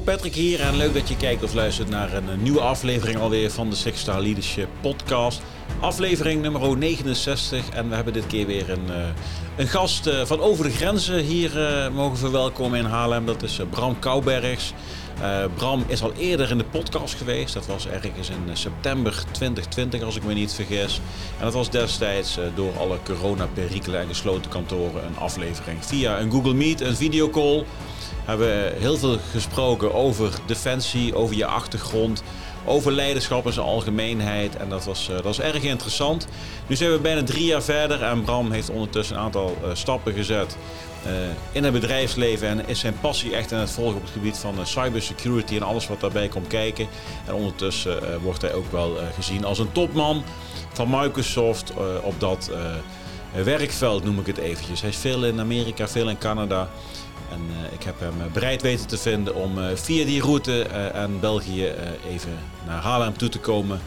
Patrick hier en leuk dat je kijkt of luistert naar een eh, nieuwe aflevering alweer van de Six Star Leadership Podcast. Aflevering nummer 69 en we hebben dit keer weer een, eh, een gast eh, van over de grenzen hier mogen verwelkomen in Haarlem. Dat is Bram Koubergs. Bram is al eerder in de podcast geweest. Dat was ergens in september 2020 als ik me niet vergis. En dat was destijds door alle coronaperikelen en gesloten kantoren een aflevering via een Google Meet, een videocall hebben heel veel gesproken over defensie, over je achtergrond, over leiderschap in zijn algemeenheid. En dat was, uh, dat was erg interessant. Nu zijn we bijna drie jaar verder en Bram heeft ondertussen een aantal uh, stappen gezet uh, in het bedrijfsleven. En is zijn passie echt aan het volgen op het gebied van cybersecurity en alles wat daarbij komt kijken. En ondertussen wordt hij ook wel gezien als een topman van Microsoft op dat werkveld, noem ik het eventjes. Hij is veel in Amerika, veel in Canada. En uh, ik heb hem eh, bereid weten te vinden om uh, via die route uh, aan België even naar Haarlem toe te komen.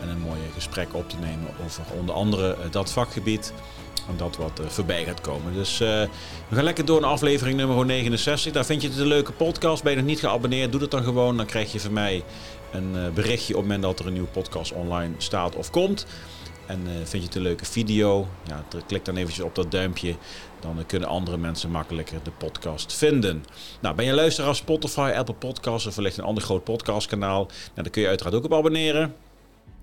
En een mooi gesprek op te nemen over onder andere dat vakgebied. En dat wat voorbij gaat komen. Dus we gaan lekker door naar aflevering nummer 69. Daar vind je het een leuke podcast. Ben je nog niet geabonneerd, doe dat dan gewoon. Dan krijg je van mij een berichtje op het moment dat er een nieuwe podcast online staat of komt. En vind je het een leuke video? Ja, klik dan eventjes op dat duimpje. Dan kunnen andere mensen makkelijker de podcast vinden. Nou, ben je luisteraar Spotify, Apple Podcasts of wellicht een ander groot podcastkanaal? Nou, dan kun je uiteraard ook op abonneren.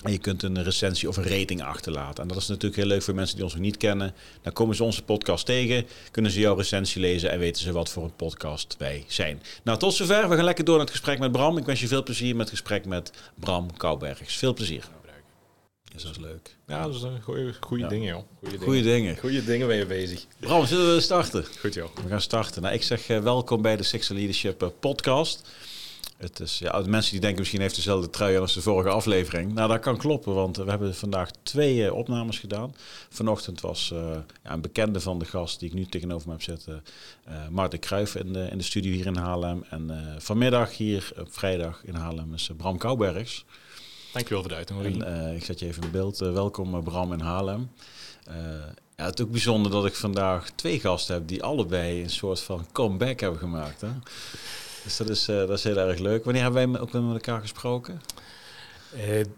En je kunt een recensie of een rating achterlaten. En dat is natuurlijk heel leuk voor mensen die ons nog niet kennen. Dan komen ze onze podcast tegen, kunnen ze jouw recensie lezen en weten ze wat voor een podcast wij zijn. Nou, tot zover. We gaan lekker door naar het gesprek met Bram. Ik wens je veel plezier met het gesprek met Bram Koubergs. Veel plezier. Dus dat is leuk. Ja, dat is een goede, goede dingen, joh. Goede dingen. Goede dingen. Ben je bezig. Bram, zullen we starten? Goed, joh. We gaan starten. Nou, ik zeg uh, welkom bij de Six Leadership uh, podcast. Het is, ja, de mensen die denken misschien heeft dezelfde trui als de vorige aflevering. Nou, dat kan kloppen, want we hebben vandaag twee uh, opnames gedaan. Vanochtend was ja, een bekende van de gast die ik nu tegenover me heb zitten, Maarten Kruijf in de, in de studio hier in Haarlem. En vanmiddag hier op vrijdag in Haarlem is Bram Koubergs. Dankjewel voor de uitnodiging. Uh, ik zet je even in beeld. Uh, welkom uh, Bram in Haarlem. ja, het is ook bijzonder dat ik vandaag twee gasten heb die allebei een soort van comeback hebben gemaakt. Hè? Dus dat is, dat is heel erg leuk. Wanneer hebben wij ook met elkaar gesproken?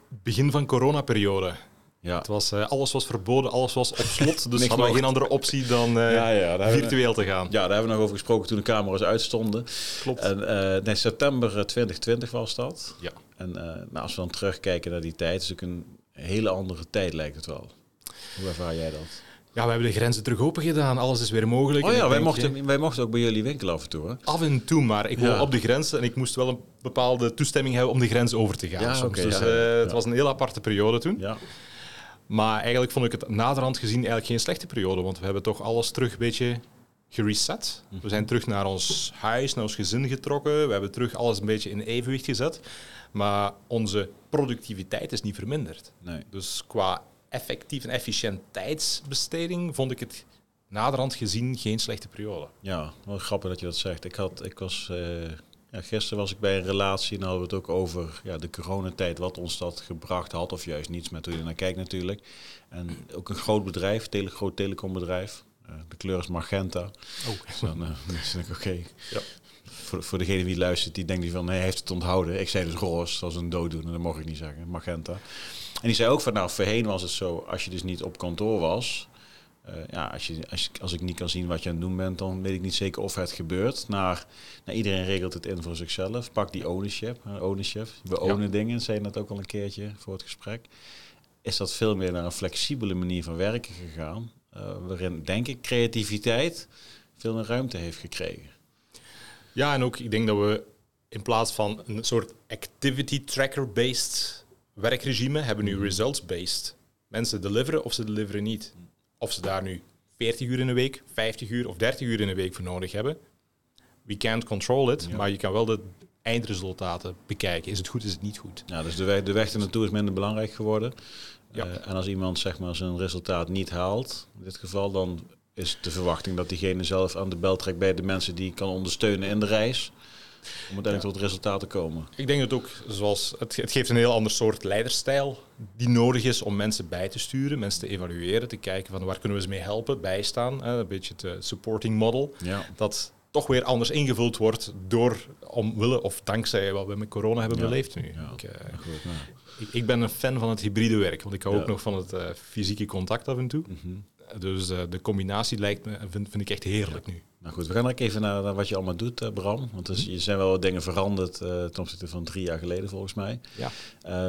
begin van coronaperiode. Ja. Het was, alles was verboden, alles was op slot. Dus hadden we geen andere optie dan ja, ja, virtueel te gaan. Ja, daar hebben we nog over gesproken toen de camera's uitstonden. Klopt. En, nee, september 2020 was dat. Ja. En uh, nou, als we dan terugkijken naar die tijd, is het een hele andere tijd lijkt het wel. Hoe ervaar jij dat? Ja, we hebben de grenzen terug open gedaan. Alles is weer mogelijk. Oh ja, wij mochten, wij mochten ook bij jullie winkelen af en toe. Hè? Af en toe, maar ik woon op de grens en ik moest wel een bepaalde toestemming hebben om de grens over te gaan. Ja, okay, dus uh, het was een heel aparte periode toen. Ja. Maar eigenlijk vond ik het naderhand gezien eigenlijk geen slechte periode, want we hebben toch alles terug een beetje gereset. We zijn terug naar ons huis, naar ons gezin getrokken. We hebben terug alles een beetje in evenwicht gezet. Maar onze productiviteit is niet verminderd. Nee. Dus qua effectief en efficiënt tijdsbesteding vond ik het naderhand gezien geen slechte periode. Ja, wel grappig dat je dat zegt. Ik, had, ik was, uh, ja, gisteren was ik bij een relatie en hadden we het ook over ja, de coronatijd, wat ons dat gebracht had, of juist niets met hoe je naar kijkt natuurlijk. En ook een groot bedrijf, tele, groot telecombedrijf. Uh, de kleur is magenta. Oh. Dus dan uh, ik, oké. Ja voor, voor degene die luistert, die denkt van, hij heeft het onthouden. Ik zei dus roze, zoals een dooddoener, dat mocht ik niet zeggen, magenta. En die zei ook van, nou, voorheen was het zo, als je dus niet op kantoor was, uh, ja, als, je, als, als ik niet kan zien wat je aan het doen bent, dan weet ik niet zeker of het gebeurt. Naar, iedereen regelt het in voor zichzelf. Pak die ownership. ownership. We ownen dingen, zei je net ook al een keertje voor het gesprek. Is dat veel meer naar een flexibele manier van werken gegaan. Uh, waarin, denk ik, creativiteit veel meer ruimte heeft gekregen. Ja, en ook ik denk dat we in plaats van een soort activity tracker-based werkregime hebben nu results-based. Mensen deliveren of ze deliveren niet. Of ze daar nu 40 uur in de week, 50 uur of 30 uur in de week voor nodig hebben. We can't control it, maar je kan wel de eindresultaten bekijken. Is het goed, is het niet goed? Ja, dus de weg, de weg naartoe is minder belangrijk geworden. Ja. Uh, en als iemand zeg maar, zijn resultaat niet haalt, in dit geval, dan is de verwachting dat diegene zelf aan de bel trekt bij de mensen die kan ondersteunen in de reis. Om uiteindelijk tot resultaten te komen. Ik denk dat ook, zoals het, het geeft een heel ander soort leiderstijl die nodig is om mensen bij te sturen, mensen te evalueren, te kijken van waar kunnen we ze mee helpen, bijstaan. Hè, een beetje het uh, supporting model. Ja. Dat toch weer anders ingevuld wordt door omwille of dankzij wat we met corona hebben beleefd nu. Ja, ik, uh, goed, nou. ik, ik, ben een fan van het hybride werk, want ik hou ook nog van het uh, fysieke contact af en toe. Mm Dus uh, de combinatie lijkt me, vind, vind ik echt heerlijk nu. Nou goed, we gaan ook even naar, naar wat je allemaal doet, Bram. Want dus, je zijn wel wat dingen veranderd ten opzichte van drie jaar geleden, volgens mij. Ja.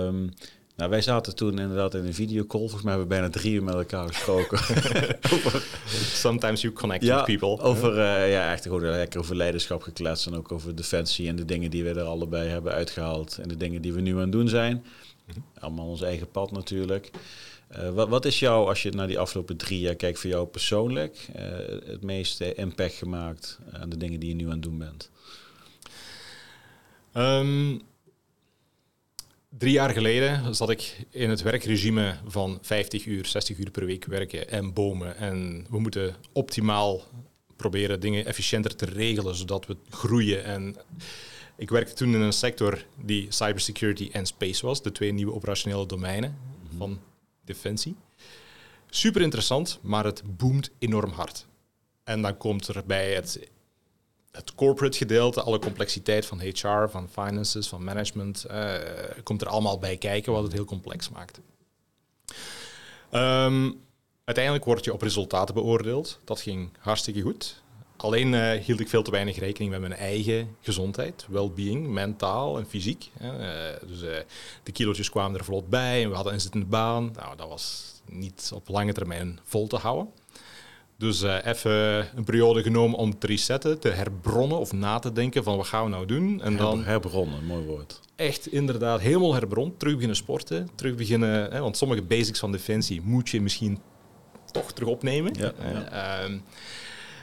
Um, nou, wij zaten toen inderdaad in een videocall. Volgens mij hebben we bijna drie uur met elkaar gesproken. Sometimes you connect with people. Over, uh, ja, echt gewoon lekker over leiderschap gekletst. En ook over defensie en de dingen die we er allebei hebben uitgehaald. En de dingen die we nu aan het doen zijn. Mhm. Allemaal ons eigen pad natuurlijk. Uh, wat, wat, is jou, als je naar die afgelopen drie jaar kijkt, voor jou persoonlijk uh, het meeste impact gemaakt aan de dingen die je nu aan het doen bent? Um, Drie jaar geleden zat ik in het werkregime van 50 uur, 60 uur per week werken en bomen. En we moeten optimaal proberen dingen efficiënter te regelen, zodat we groeien. En ik werkte toen in een sector die cybersecurity en space was, de twee nieuwe operationele domeinen mhm. van defensie. Super interessant, maar het boomt enorm hard. En dan komt er bij het het corporate gedeelte, alle complexiteit van HR, van finances, van management, uh, komt er allemaal bij kijken, wat het heel complex maakt. Ehm, uiteindelijk word je op resultaten beoordeeld. Dat ging hartstikke goed. Alleen uh, hield ik veel te weinig rekening met mijn eigen gezondheid, well-being, mentaal en fysiek. Uh, dus de kilo's kwamen er vlot bij en we hadden een zittende baan. Nou, dat was niet op lange termijn vol te houden. Dus even een periode genomen om te resetten, te herbronnen of na te denken van wat gaan we nou doen. En dan herbronnen, mooi woord. Echt inderdaad helemaal herbron, terug beginnen sporten, terug beginnen, hè, want sommige basics van defensie moet je misschien toch terug opnemen. Ja, ehm,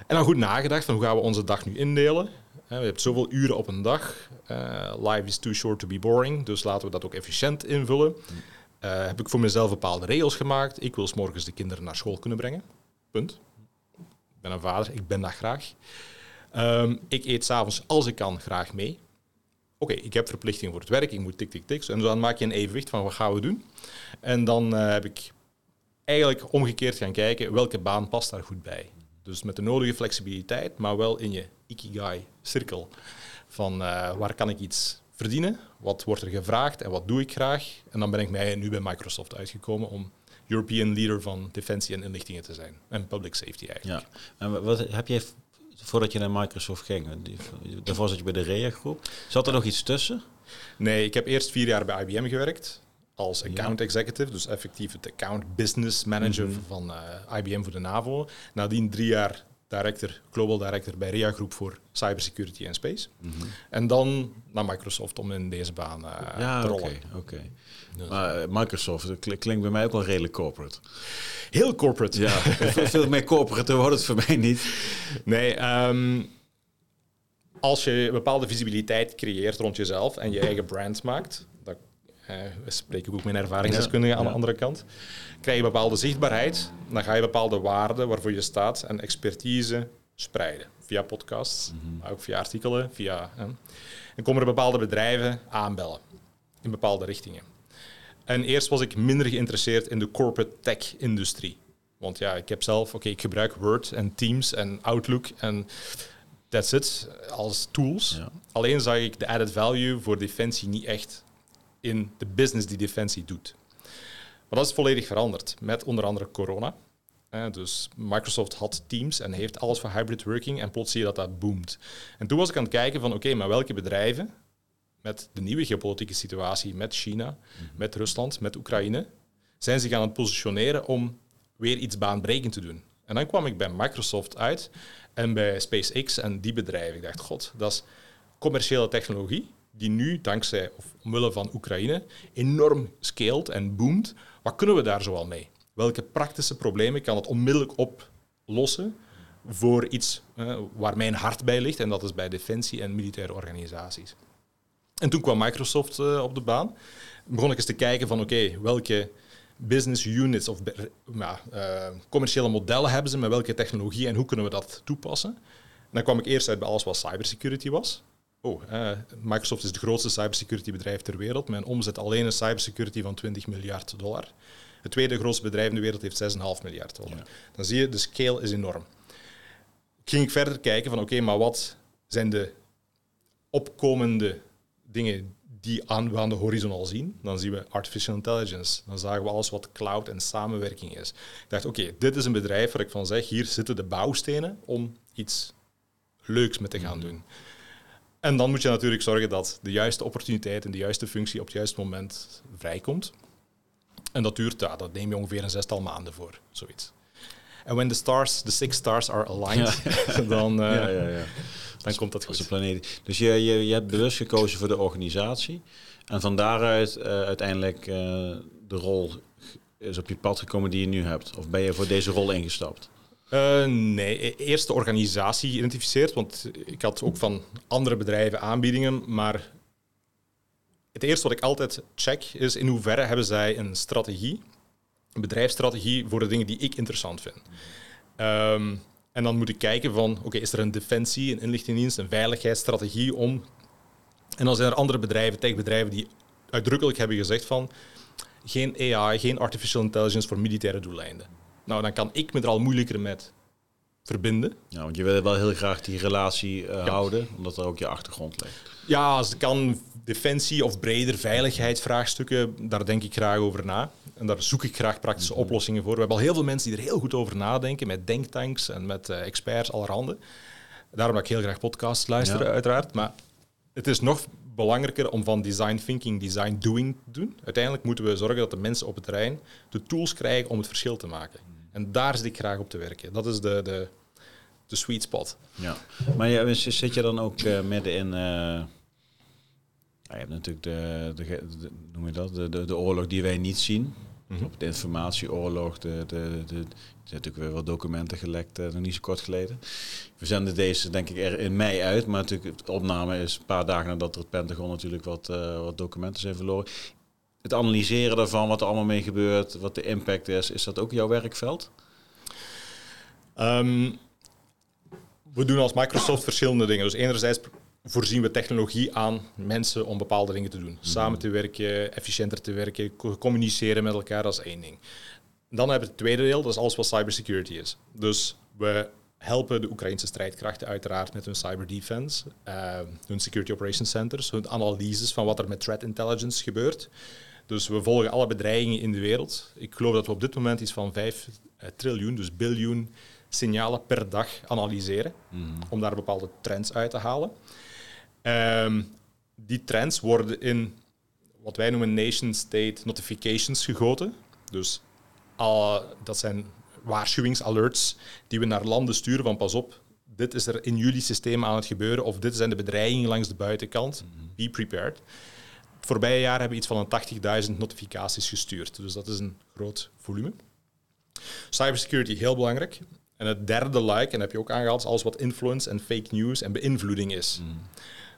en dan goed nagedacht van hoe gaan we onze dag nu indelen. we hebben zoveel uren op een dag. Uh, life is too short to be boring, dus laten we dat ook efficiënt invullen. Uh, heb ik voor mezelf bepaalde regels gemaakt. Ik wil s morgens de kinderen naar school kunnen brengen. Punt ben een vader, ik ben dat graag. Um, ik eet s'avonds als ik kan graag mee. Oké, ik heb verplichtingen voor het werk, ik moet tik, tik, tik. En dan maak je een evenwicht van wat gaan we doen. En dan uh, heb ik eigenlijk omgekeerd gaan kijken welke baan past daar goed bij. Dus met de nodige flexibiliteit, maar wel in je ikigai-cirkel. Van uh, waar kan ik iets verdienen, wat wordt er gevraagd en wat doe ik graag. En dan ben ik mij nu bij Microsoft uitgekomen om European leader van defensie en inlichtingen te zijn. En public safety eigenlijk. Ja. En wat heb jij voordat je naar Microsoft ging? Daarvoor zat je bij de REA groep. Zat er nog iets tussen? Nee, ik heb eerst vier jaar bij IBM gewerkt als account executive, dus effectief het account business manager mhm. van uh, eh, IBM voor de NAVO. Nadien drie jaar director, global director bij REA Groep voor cybersecurity en space. Mhm. En dan naar Microsoft om in deze baan uh, te rollen. Oké, dus. Maar eh, Microsoft klinkt bij mij ook wel redelijk corporate. Heel corporate. Ja, veel meer corporate wordt het voor mij niet. Nee, um, als je bepaalde visibiliteit creëert rond jezelf en je eigen brand maakt, uh, spreek ik ook mijn ervaringsdeskundige aan de andere kant, krijg je bepaalde zichtbaarheid, dan ga je bepaalde waarden waarvoor je staat en expertise spreiden. Via podcasts, mhm. maar ook via artikelen, via... en komen er bepaalde bedrijven aanbellen in bepaalde richtingen. En eerst was ik minder geïnteresseerd in de corporate tech-industrie. Want ja, ik heb zelf, oké, ik gebruik Word en Teams en Outlook en that's it, als tools. Alleen zag ik de added value voor Defensie niet echt in de business die Defensie doet. Maar dat is volledig veranderd met onder andere corona. dus Microsoft had Teams en heeft alles voor hybrid working en plots zie je dat dat boomt. En toen was ik aan het kijken van oké, maar welke bedrijven met de nieuwe geopolitieke situatie met China, mhm. met Rusland, met Oekraïne, zijn zich aan het positioneren om weer iets baanbrekend te doen. En dan kwam ik bij Microsoft uit en bij SpaceX en die bedrijven. Ik dacht, god, dat is commerciële technologie die nu, dankzij of omwille van Oekraïne, enorm scaled en boomt. Wat kunnen we daar zoal mee? Welke praktische problemen kan het onmiddellijk oplossen voor iets eh, waar mijn hart bij ligt? En dat is bij defensie en militaire organisaties. En toen kwam Microsoft uh, op de baan. Begon ik eens te kijken van oké, welke business units of uh, commerciële modellen hebben ze, met welke technologie en hoe kunnen we dat toepassen. En dan kwam ik eerst uit bij alles wat cybersecurity was. Oh, uh, Microsoft is het grootste cybersecurity bedrijf ter wereld met een omzet alleen in cybersecurity van 20 miljard dollar. Het tweede grootste bedrijf in de wereld heeft 6,5 miljard dollar. Dan zie je, de scale is enorm. ging ik verder kijken van oké, maar wat zijn de opkomende dingen die aan, we aan de horizon al zien? Dan zien we artificial intelligence. Dan zagen we alles wat cloud en samenwerking is. Ik dacht, oké, dit is een bedrijf waar ik van zeg, hier zitten de bouwstenen om iets leuks mee te gaan mhm. doen. En dan moet je natuurlijk zorgen dat de juiste opportuniteit en de juiste functie op het juiste moment vrijkomt. En dat duurt, ja, dat neem je ongeveer een zestal maanden voor, zoiets. En when the stars, the six stars are aligned, dan, uh, ja, ja, ja. dan komt dat goed. Als planeet. Dus je, je, je hebt bewust gekozen voor de organisatie. En van daaruit uh, uiteindelijk uh, de rol is op je pad gekomen die je nu hebt. Of ben je voor deze rol ingestapt? Uh, nee, e-, eerst de organisatie geïdentificeerd, want ik had ook van andere bedrijven aanbiedingen, maar het eerste wat ik altijd check is in hoeverre hebben zij een strategie, een bedrijfsstrategie voor de dingen die ik interessant vind. Um, en dan moet ik kijken van, oké, is er een defensie, een inlichtingendienst, een veiligheidsstrategie om... En dan zijn er andere bedrijven, techbedrijven, die uitdrukkelijk hebben gezegd van, geen AI, geen artificial intelligence voor militaire doeleinden. Nou, dan kan ik me er al moeilijker met verbinden. Ja, want je wil wel heel graag die relatie uh, houden, omdat er ook je achtergrond ligt. Ja, als het kan defensie of breder veiligheidsvraagstukken, daar denk ik graag over na. En daar zoek ik graag praktische mhm. oplossingen voor. We hebben al heel veel mensen die er heel goed over nadenken, met denktanks en met uh, experts allerhande. Daarom dat ik heel graag podcasts luister, uiteraard. Maar het is nog belangrijker om van design thinking design doing te doen. Uiteindelijk moeten we zorgen dat de mensen op het terrein de tools krijgen om het verschil te maken. En daar zit ik graag op te werken. Dat is de, de, de sweet spot. Ja. Maar ja, zit je dan ook uh, midden in... Uh, je hebt natuurlijk de, de, noem je dat, de, de, de oorlog die wij niet zien. Mm Op de informatieoorlog, de, de, de, er zijn natuurlijk weer wat documenten gelekt, uh, nog niet zo kort geleden. We zenden deze denk ik er in mei uit, maar natuurlijk de opname is een paar dagen nadat er het Pentagon natuurlijk wat, wat documenten zijn verloren het analyseren daarvan, wat er allemaal mee gebeurt, wat de impact is, is dat ook jouw werkveld? Um, we doen als Microsoft verschillende dingen. Dus enerzijds voorzien we technologie aan mensen om bepaalde dingen te doen. Mhm. Samen te werken, efficiënter te werken, communiceren met elkaar, dat is één ding. Dan hebben we het tweede deel, dat is alles wat cybersecurity is. Dus we helpen de Oekraïnse strijdkrachten uiteraard met hun cyberdefense, uh, hun security operations centers, hun analyses van wat er met threat intelligence gebeurt. Dus we volgen alle bedreigingen in de wereld. Ik geloof dat we op dit moment iets van 5 eh, triljoen, dus biljoen signalen per dag analyseren. Mhm. Om daar bepaalde trends uit te halen. Um, die trends worden in wat wij noemen nation-state notifications gegoten. Dus al, dat zijn waarschuwingsalerts die we naar landen sturen van pas op, dit is er in jullie systeem aan het gebeuren of dit zijn de bedreigingen langs de buitenkant. Mhm. Be prepared voorbije jaar hebben we iets van een 80.000 notificaties gestuurd. Dus dat is een groot volume. Cybersecurity, heel belangrijk. En het derde like, en heb je ook aangehaald, is alles wat influence en fake news en beïnvloeding is. Mm.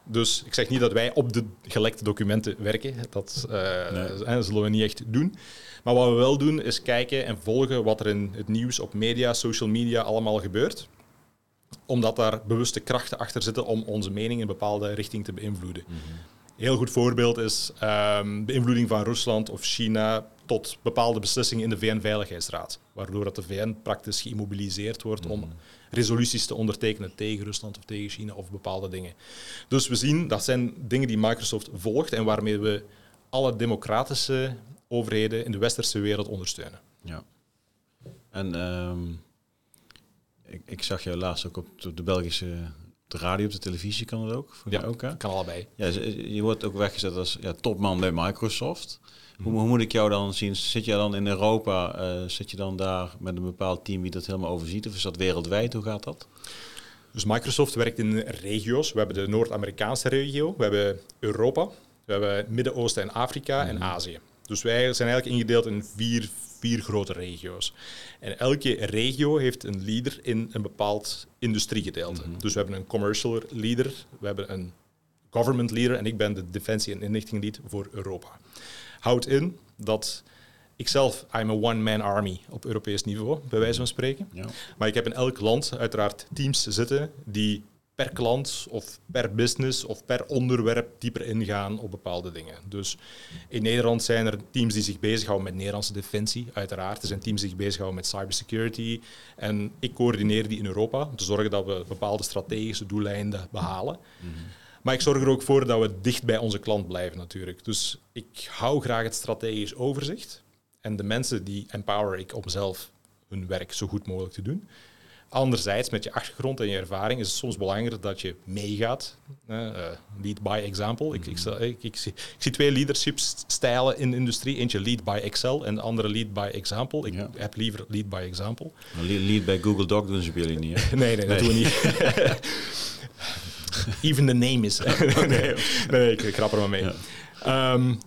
Dus ik zeg niet dat wij op de gelekte documenten werken. Dat, uh, zullen we niet echt doen. Maar wat we wel doen, is kijken en volgen wat er in het nieuws, op media, social media allemaal gebeurt. Omdat daar bewuste krachten achter zitten om onze mening in een bepaalde richting te beïnvloeden. Mm heel goed voorbeeld is um, beïnvloeding van Rusland of China tot bepaalde beslissingen in de VN-veiligheidsraad. Waardoor dat de VN praktisch geïmmobiliseerd wordt om mhm. resoluties te ondertekenen tegen Rusland of tegen China of bepaalde dingen. Dus we zien dat zijn dingen die Microsoft volgt en waarmee we alle democratische overheden in de westerse wereld ondersteunen. Ja. En um, ik, ik, zag jou laatst ook op de Belgische de radio, op de televisie kan het ook. ja, ook, hè? kan allebei. Ja, je wordt ook weggezet als ja, topman bij Microsoft. Hoe, hoe, moet ik jou dan zien? Zit je dan in Europa? Uh, zit je dan daar met een bepaald team die dat helemaal overziet? Of is dat wereldwijd? Hoe gaat dat? Dus Microsoft werkt in regio's. We hebben de Noord-Amerikaanse regio, we hebben Europa, we hebben Midden-Oosten en Afrika en mhm. Azië. Dus wij zijn eigenlijk ingedeeld in vier, vier grote regio's. En elke regio heeft een leader in een bepaald industriegedeelte. Mhm. Dus we hebben een commercial leader, we hebben een government leader en ik ben de defensie- en inlichtinglead voor Europa. Houdt in dat ik zelf, I'm a one-man army op Europees niveau, bij wijze van spreken. Ja. Maar ik heb in elk land uiteraard teams zitten die per klant of per business of per onderwerp dieper ingaan op bepaalde dingen. Dus in Nederland zijn er teams die zich bezighouden met Nederlandse defensie, uiteraard. Er zijn teams die zich bezighouden met cybersecurity. En ik coördineer die in Europa om te zorgen dat we bepaalde strategische doeleinden behalen. Mhm. Maar ik zorg er ook voor dat we dicht bij onze klant blijven natuurlijk. Dus ik hou graag het strategisch overzicht. En de mensen die empower ik om zelf hun werk zo goed mogelijk te doen. Anderzijds, met je achtergrond en je ervaring is het soms belangrijk dat je meegaat. Uh, lead by example. Ik, ik, ik, ik, zie, ik zie twee leadership-stijlen in de industrie. Eentje lead by Excel en de andere lead by example. Ik heb liever lead by example. Lead by Google Doc doen ze bij jullie niet, hè? nee, nee, dat doen we niet. Even the name is. nee, nee, ik grap er maar mee. Um,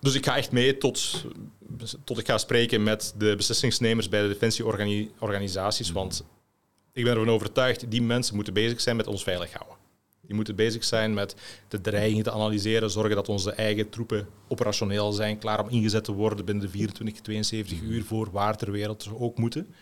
dus ik ga echt mee tot, tot ik ga spreken met de beslissingsnemers bij de defensieorganisaties. Mhm. Want ik ben ervan overtuigd, die mensen moeten bezig zijn met ons veilig houden. Die moeten bezig zijn met de dreigingen te analyseren, zorgen dat onze eigen troepen operationeel zijn, klaar om ingezet te worden binnen de 24, 72 mhm. uur voor waar ter wereld ze ook moeten.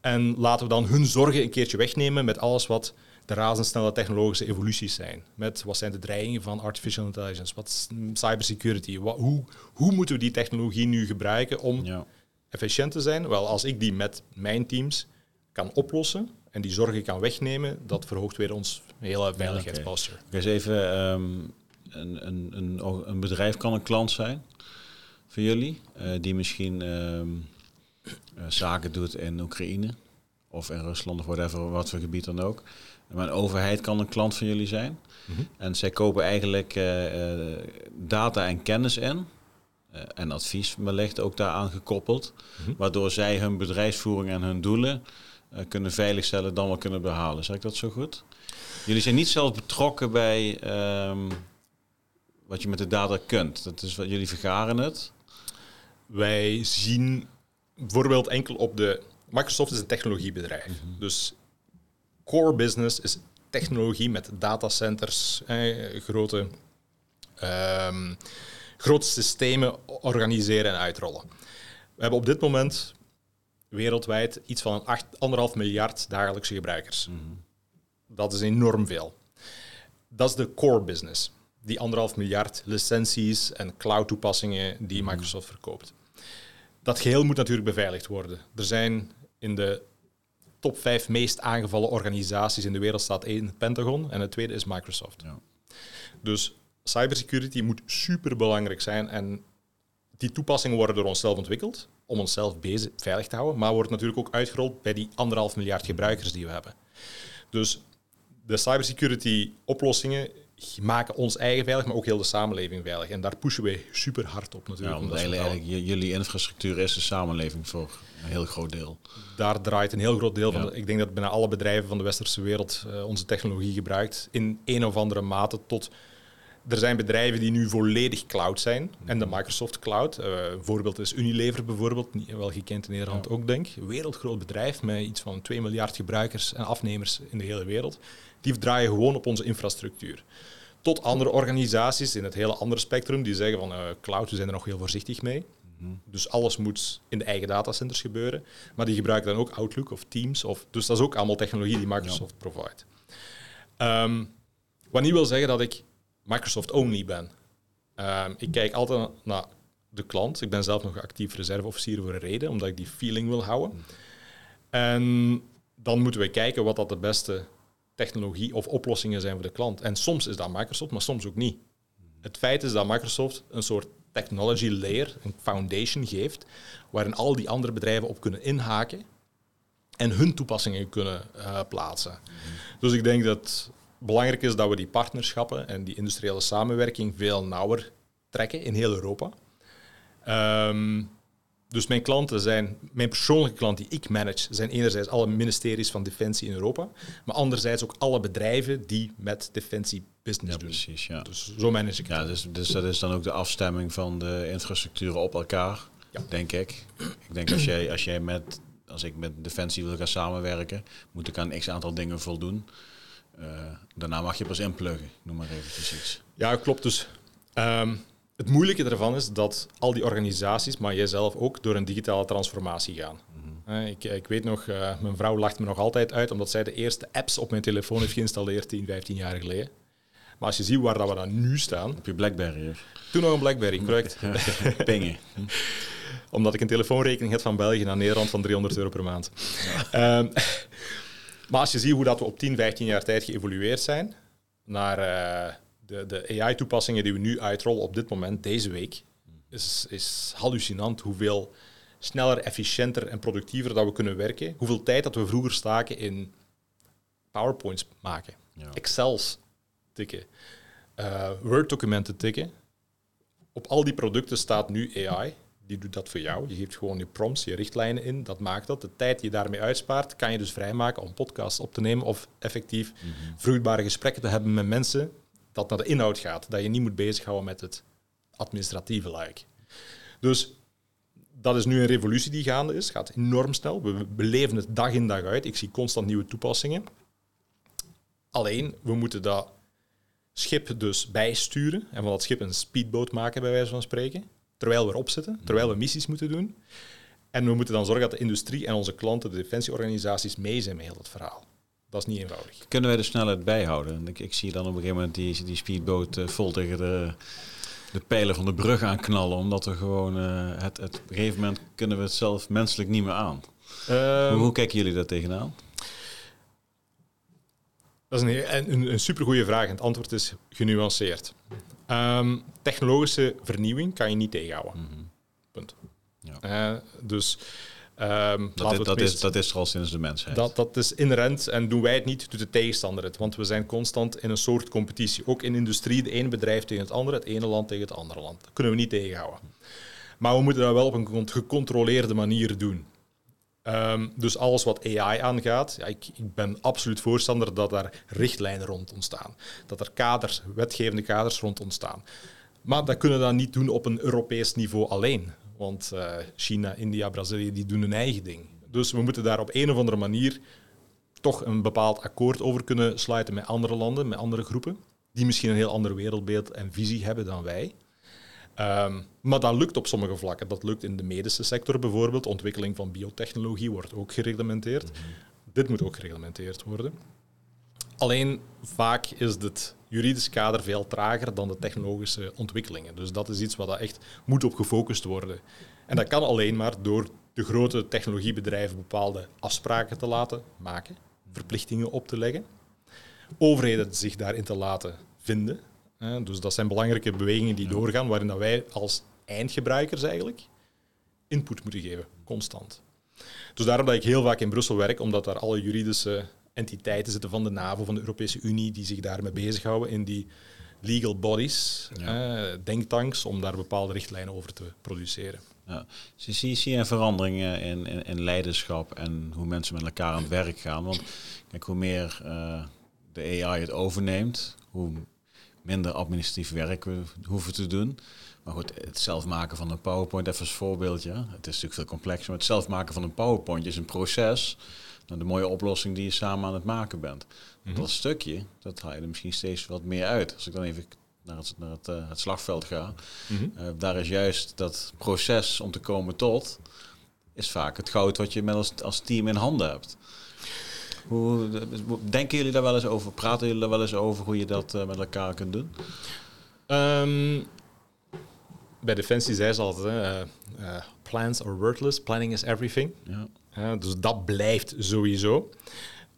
En laten we dan hun zorgen een keertje wegnemen met alles wat de razendsnelle technologische evoluties zijn. Met wat zijn de dreigingen van artificial intelligence, wat is cybersecurity, wat, hoe, hoe moeten we die technologie nu gebruiken om ja. efficiënt te zijn? Wel, als ik die met mijn teams kan oplossen en die zorgen kan wegnemen, dat verhoogt weer ons hele veiligheidsposture. Ja, okay. eens even, um, een, een, een, een, bedrijf kan een klant zijn voor jullie, uh, die misschien um, uh, zaken doet in Oekraïne of in Rusland of whatever, wat voor gebied dan ook. Maar een overheid kan een klant van jullie zijn. Mhm. En zij kopen eigenlijk uh, data en kennis in. Uh, en advies wellicht ook daaraan gekoppeld. Mhm. Waardoor zij hun bedrijfsvoering en hun doelen kunnen veiligstellen, dan wel kunnen behalen. Zeg ik dat zo goed? Jullie zijn niet zelf betrokken bij um, wat je met de data kunt. Dat is wat jullie vergaren het. Wij zien bijvoorbeeld enkel op de. Microsoft is een technologiebedrijf. Mhm. Dus core business is technologie met datacenters, eh, grote, um, grote systemen organiseren en uitrollen. We hebben op dit moment wereldwijd iets van een 8,5 miljard dagelijkse gebruikers. Mhm. Dat is enorm veel. Dat is de core business. Die anderhalf miljard licenties en cloud toepassingen die mhm. Microsoft verkoopt. Dat geheel moet natuurlijk beveiligd worden. Er zijn in de top vijf meest aangevallen organisaties in de wereld staat één het Pentagon en het tweede is Microsoft. Ja. Dus cybersecurity moet super belangrijk zijn en die toepassingen worden door onszelf ontwikkeld om onszelf bezig, veilig te houden, maar wordt natuurlijk ook uitgerold bij die anderhalf miljard gebruikers die we hebben. Dus de cybersecurity oplossingen maken ons eigen veilig, maar ook heel de samenleving veilig. En daar pushen wij super hard op natuurlijk. Ja, omdat eigenlijk jullie infrastructuur is de samenleving voor een heel groot deel. Daar draait een heel groot deel van. Ik denk dat bijna alle bedrijven van de westerse wereld uh, onze technologie gebruikt in een of andere mate tot er zijn bedrijven die nu volledig cloud zijn. En de Microsoft Cloud. Uh, een voorbeeld is Unilever bijvoorbeeld, wel gekend in Nederland ook denk ik. Wereldgroot bedrijf met iets van 2 miljard gebruikers en afnemers in de hele wereld. Die draaien gewoon op onze infrastructuur. Tot andere organisaties in het hele andere spectrum die zeggen van uh, cloud, we zijn er nog heel voorzichtig mee. Mhm. Dus alles moet in de eigen datacenters gebeuren. Maar die gebruiken dan ook Outlook of Teams. Of, dus dat is ook allemaal technologie die Microsoft ja. provide. Um, wat niet wil zeggen dat ik Microsoft-only ben. Um, ik kijk altijd naar de klant. Ik ben zelf nog actief reserveofficier voor een reden, omdat ik die feeling wil houden. Mhm. En dan moeten we kijken wat dat de beste technologie of oplossingen zijn voor de klant. En soms is dat Microsoft, maar soms ook niet. Het feit is dat Microsoft een soort technology layer, een foundation geeft, waarin al die andere bedrijven op kunnen inhaken en hun toepassingen kunnen uh, plaatsen. Dus ik denk dat belangrijk is dat we die partnerschappen en die industriële samenwerking veel nauwer trekken in heel Europa. Um, dus mijn klanten zijn, mijn persoonlijke klanten die ik manage, zijn enerzijds alle ministeries van Defensie in Europa, maar anderzijds ook alle bedrijven die met Defensie business ja, doen. Precies, ja. Dus zo manage ik ja, dus, dus dat is dan ook de afstemming van de infrastructuren op elkaar, ja. denk ik. Ik denk als jij, als jij met, als ik met Defensie wil gaan samenwerken, moet ik aan x aantal dingen voldoen. Uh, daarna mag je pas inpluggen, noem maar even iets. Ja, klopt. Dus um, het moeilijke ervan is dat al die organisaties, maar jijzelf ook, door een digitale transformatie gaan. ik, ik, weet nog, mijn vrouw lacht me nog altijd uit omdat zij de eerste apps op mijn telefoon heeft geïnstalleerd 10, 15 jaar geleden. Maar als je ziet waar dat we dan nu staan... Op je Blackberry. Toen nog een Blackberry, correct. Pingen. Omdat ik een telefoonrekening heb van België naar Nederland van 300 euro per maand. Ehm, maar als je ziet hoe dat we op 10, 15 jaar tijd geëvolueerd zijn naar uh, de, de AI-toepassingen die we nu uitrollen op dit moment, deze week, is, is hallucinant hoeveel sneller, efficiënter en productiever dat we kunnen werken. Hoeveel tijd dat we vroeger staken in PowerPoints maken, ja. Excels tikken, uh, Word-documenten tikken. Op al die producten staat nu AI. Die doet dat voor jou. Je geeft gewoon je prompts, je richtlijnen in. Dat maakt dat. De tijd die je daarmee uitspaart, kan je dus vrijmaken om podcasts op te nemen of effectief mm vruchtbare gesprekken te hebben met mensen dat naar de inhoud gaat. Dat je niet moet bezighouden met het administratieve like. Dus dat is nu een revolutie die gaande is. gaat enorm snel. We beleven het dag in dag uit. Ik zie constant nieuwe toepassingen. Alleen, we moeten dat schip dus bijsturen en van dat schip een speedboot maken, bij wijze van spreken. Terwijl we erop zitten, terwijl we missies moeten doen. En we moeten dan zorgen dat de industrie en onze klanten, de defensieorganisaties, mee zijn met heel dat verhaal. Dat is niet eenvoudig. Kunnen wij de snelheid bijhouden? Ik, ik zie dan op een gegeven moment die, die speedboot uh, vol tegen de, de pijlen van de brug aanknallen, omdat we gewoon uh, het, het, op een gegeven moment kunnen we het zelf menselijk niet meer aan. Um, hoe, hoe kijken jullie daar tegenaan? Dat is een, een, een supergoeie vraag en het antwoord is genuanceerd. Ehm, technologische vernieuwing kan je niet tegenhouden. Mhm. Punt. Ja. Uh, dus um, dat, is, dat, is, dat is er al sinds de mensheid. Dat, dat is inherent en doen wij het niet, doet de tegenstander het. Want we zijn constant in een soort competitie. Ook in industrie, de ene bedrijf tegen het andere, het ene land tegen het andere land. Dat kunnen we niet tegenhouden. Maar we moeten dat wel op een gecontroleerde manier doen. Ehm, dus alles wat AI aangaat, ja, ik, ik, ben absoluut voorstander dat daar richtlijnen rond ontstaan. Dat er kaders, wetgevende kaders rond ontstaan. Maar dat kunnen we dan niet doen op een Europees niveau alleen. Want uh, China, India, Brazilië, die doen hun eigen ding. Dus we moeten daar op een of andere manier toch een bepaald akkoord over kunnen sluiten met andere landen, met andere groepen, die misschien een heel ander wereldbeeld en visie hebben dan wij. Um, maar dat lukt op sommige vlakken. Dat lukt in de medische sector bijvoorbeeld. Ontwikkeling van biotechnologie wordt ook gereglementeerd. Mhm. Dit moet ook gereglementeerd worden. Alleen vaak is het juridische kader veel trager dan de technologische ontwikkelingen. Dus dat is iets wat echt moet op gefocust worden. En dat kan alleen maar door de grote technologiebedrijven bepaalde afspraken te laten maken, verplichtingen op te leggen, overheden zich daarin te laten vinden dus dat zijn belangrijke bewegingen die doorgaan, waarin dat wij als eindgebruikers eigenlijk input moeten geven, constant. Dus daarom dat ik heel vaak in Brussel werk, omdat daar alle juridische entiteiten zitten van de NAVO, van de Europese Unie, die zich daarmee bezighouden in die legal bodies, denktanks, om daar bepaalde richtlijnen over te produceren. Ja. Zie, zie je een verandering in, in, in, leiderschap en hoe mensen met elkaar aan het werk gaan? Want kijk, hoe meer uh, de AI het overneemt, hoe minder administratief werk hoeven te doen. Maar goed, het zelf maken van een PowerPoint, even als voorbeeldje. Het is natuurlijk veel complexer, maar het zelf maken van een PowerPoint is een proces. naar de mooie oplossing die je samen aan het maken bent. Mhm. Dat stukje, dat haal je er misschien steeds wat meer uit. Als ik dan even naar het, naar het, uh, het slagveld ga, mhm. eh, daar is juist dat proces om te komen tot, is vaak het goud wat je met als, als team in handen hebt. Hoe, denken jullie daar wel eens over? Praten jullie daar wel eens over hoe je dat uh, met elkaar kunt doen? Um, bij Defensie zei ze altijd, uh, uh, plans are worthless, planning is everything. Ja. dus dat blijft sowieso.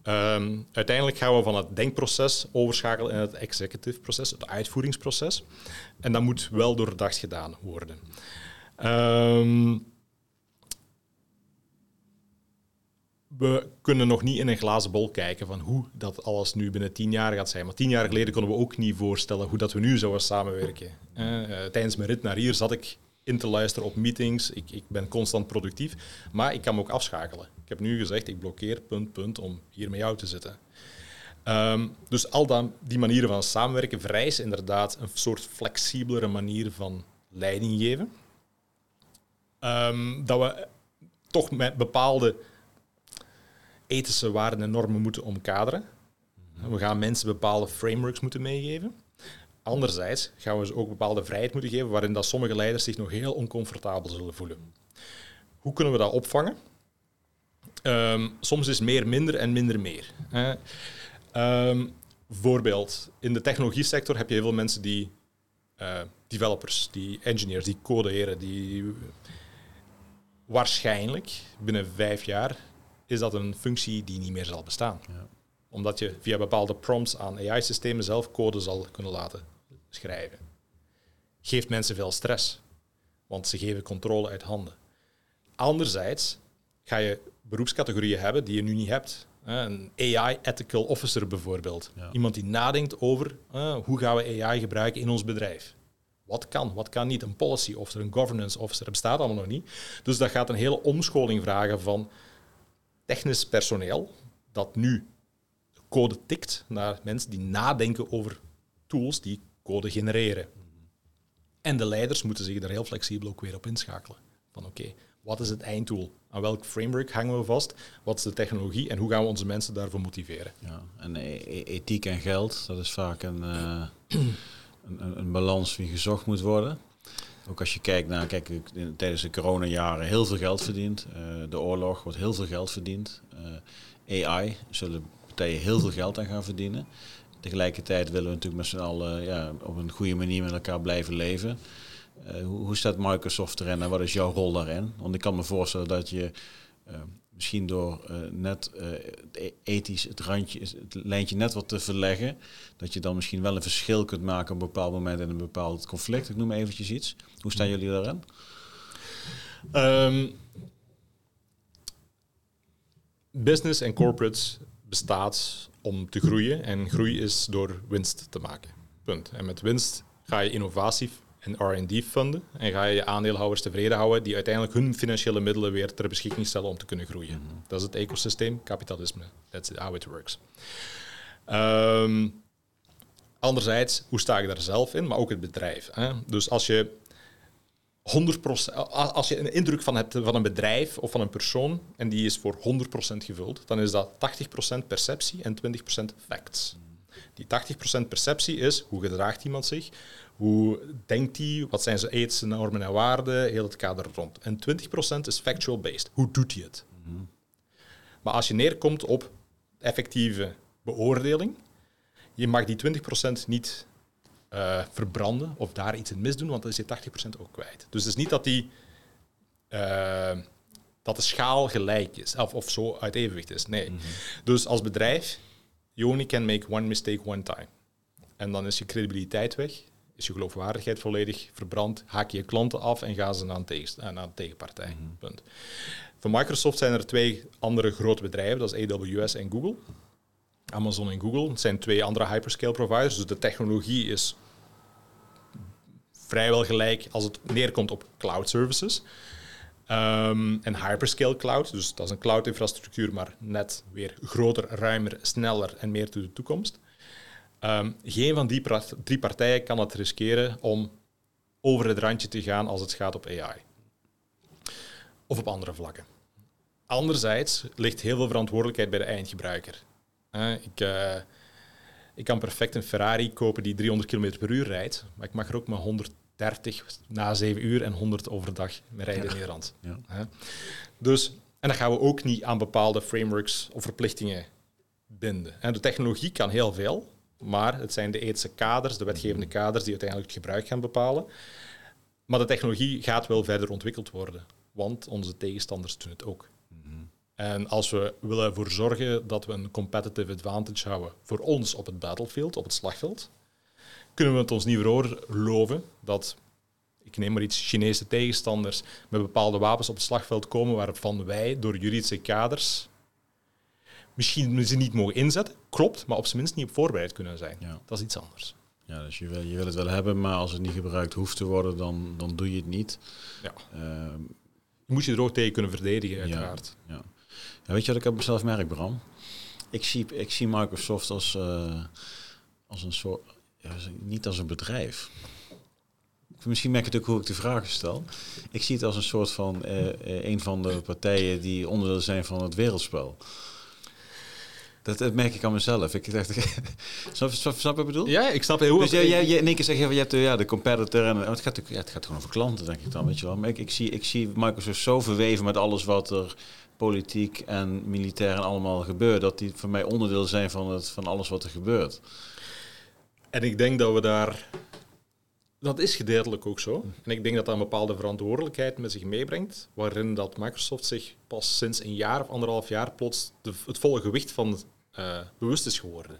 Um, uiteindelijk gaan we van het denkproces overschakelen in het executive proces, het uitvoeringsproces. En dat moet wel doordacht gedaan worden. Um, we kunnen nog niet in een glazen bol kijken van hoe dat alles nu binnen tien jaar gaat zijn. Maar tien jaar geleden konden we ook niet voorstellen hoe dat we nu zouden samenwerken. Uh, tijdens mijn rit naar hier zat ik in te luisteren op meetings. Ik, ik ben constant productief, maar ik kan me ook afschakelen. Ik heb nu gezegd, ik blokkeer punt, punt om hier met jou te zitten. Ehm, dus al dan, die manieren van samenwerken vereisen inderdaad een soort flexibelere manier van leiding geven. Um, dat we toch met bepaalde ethische waarden en normen moeten omkaderen. We gaan mensen bepaalde frameworks moeten meegeven. Anderzijds gaan we ze ook bepaalde vrijheid moeten geven waarin dat sommige leiders zich nog heel oncomfortabel zullen voelen. Hoe kunnen we dat opvangen? Ehm, soms is meer minder en minder meer. Um, voorbeeld, in de technologie sector heb je heel veel mensen die uh, developers, die engineers, die coderen, die waarschijnlijk binnen vijf jaar is dat een functie die niet meer zal bestaan. Ja. Omdat je via bepaalde prompts aan AI-systemen zelf code zal kunnen laten schrijven. Geeft mensen veel stress, want ze geven controle uit handen. Anderzijds ga je beroepscategorieën hebben die je nu niet hebt. Een AI ethical officer bijvoorbeeld. Iemand die nadenkt over hoe gaan we AI gebruiken in ons bedrijf. Wat kan, wat kan niet? Een policy officer, een governance officer, dat bestaat allemaal nog niet. Dus dat gaat een hele omscholing vragen van technisch personeel dat nu code tikt naar mensen die nadenken over tools die code genereren. En de leiders moeten zich daar heel flexibel ook weer op inschakelen. Van oké, wat is het eindtool? Aan welk framework hangen we vast? Wat is de technologie en hoe gaan we onze mensen daarvoor motiveren? Ja, en e-, e-, ethiek en geld, dat is vaak een, uh, een, een, balans die gezocht moet worden. Ook als je kijkt naar, kijk, tijdens de coronajaren heel veel geld verdiend. Uh, de oorlog wordt heel veel geld verdiend. Uh, AI zullen partijen heel veel geld aan gaan verdienen. Tegelijkertijd willen we natuurlijk met z'n allen ja, op een goede manier met elkaar blijven leven. Uh, hoe, hoe, staat Microsoft erin en wat is jouw rol daarin? Want ik kan me voorstellen dat je misschien door uh, net het ethisch het randje, het lijntje net wat te verleggen, dat je dan misschien wel een verschil kunt maken op een bepaald moment in een bepaald conflict. Ik noem eventjes iets. Hoe staan jullie daarin? Um, business en corporates bestaat om te groeien en groei is door winst te maken. Punt. En met winst ga je innovatie en R&D funden en ga je je aandeelhouders tevreden houden die uiteindelijk hun financiële middelen weer ter beschikking stellen om te kunnen groeien. Mhm. Dat is het ecosysteem, kapitalisme. That's how it works. Um, anderzijds, hoe sta ik daar zelf in, maar ook het bedrijf. Hè? Dus als je 100%, als je een indruk van hebt van een bedrijf of van een persoon en die is voor 100% gevuld, dan is dat 80% perceptie en 20% facts. Die 80% perceptie is hoe gedraagt iemand zich, hoe denkt hij, wat zijn zijn ethische normen en waarden, heel het kader rond. En 20% is factual based. Hoe doet hij het? Maar als je neerkomt op effectieve beoordeling, je mag die 20% niet uh, verbranden of daar iets in misdoen, want dan is je 80% ook kwijt. Dus het is niet dat, die, uh, dat de schaal gelijk is of, of zo uit evenwicht is. Nee. Mhm. Dus als bedrijf, you only can make one mistake one time. En dan is je credibiliteit weg, is je geloofwaardigheid volledig verbrand, haak je je klanten af en gaan ze naar een, tegen, naar een tegenpartij. Mm Punt. Voor Microsoft zijn er twee andere grote bedrijven, dat is AWS en Google. Amazon en Google. Zijn twee andere hyperscale providers. Dus de technologie is vrijwel gelijk als het neerkomt op cloud services. Um, en hyperscale cloud, dus dat is een cloud infrastructuur, maar net weer groter, ruimer, sneller en meer to de toekomst. Um, geen van die drie partijen kan het riskeren om over het randje te gaan als het gaat op AI. Of op andere vlakken. Anderzijds ligt heel veel verantwoordelijkheid bij de eindgebruiker. ik, uh, ik kan perfect een Ferrari kopen die 300 km per uur rijdt, maar ik mag er ook maar 130 na 7 uur en 100 overdag mee rijden in Nederland. Ja. Dus, en dan gaan we ook niet aan bepaalde frameworks of verplichtingen binden. De technologie kan heel veel, maar het zijn de ethische kaders, de wetgevende kaders, die uiteindelijk het gebruik gaan bepalen. Maar de technologie gaat wel verder ontwikkeld worden, want onze tegenstanders doen het ook. En als we willen ervoor zorgen dat we een competitive advantage houden voor ons op het battlefield, op het slagveld, kunnen we het ons niet veroorloven dat, ik neem maar iets, Chinese tegenstanders met bepaalde wapens op het slagveld komen waarvan wij door juridische kaders misschien ze niet mogen inzetten, klopt, maar op zijn minst niet op voorbereid kunnen zijn. Ja. Dat is iets anders. Ja, dus je wil, je wil het wel hebben, maar als het niet gebruikt hoeft te worden, dan, dan doe je het niet. Ja. Uh, je moet je er ook tegen kunnen verdedigen, uiteraard. Ja, ja. ja weet je wat ik op mezelf merk, Bram? Ik zie, ik zie Microsoft als, uh, als een soort, ja, niet als een bedrijf. Misschien merk je het ook hoe ik de vragen stel. Ik zie het als een soort van uh, een van de partijen die onderdeel zijn van het wereldspel. Dat, dat, merk ik aan mezelf. Ik dacht, snap, snap, snap je bedoel? Ja, ik snap heel goed. Dus jij, jij, in één keer zeg je, je hebt ja, de competitor en het gaat, ja, het gaat gewoon over klanten, denk ik dan, weet je wel. Maar ik, ik, zie, ik zie Microsoft zo verweven met alles wat er politiek en militair en allemaal gebeurt, dat die voor mij onderdeel zijn van, het, van alles wat er gebeurt. En ik denk dat we daar dat is gedeeltelijk ook zo. En ik denk dat dat een bepaalde verantwoordelijkheid met zich meebrengt, waarin dat Microsoft zich pas sinds een jaar of anderhalf jaar plots de, het volle gewicht van uh, bewust is geworden.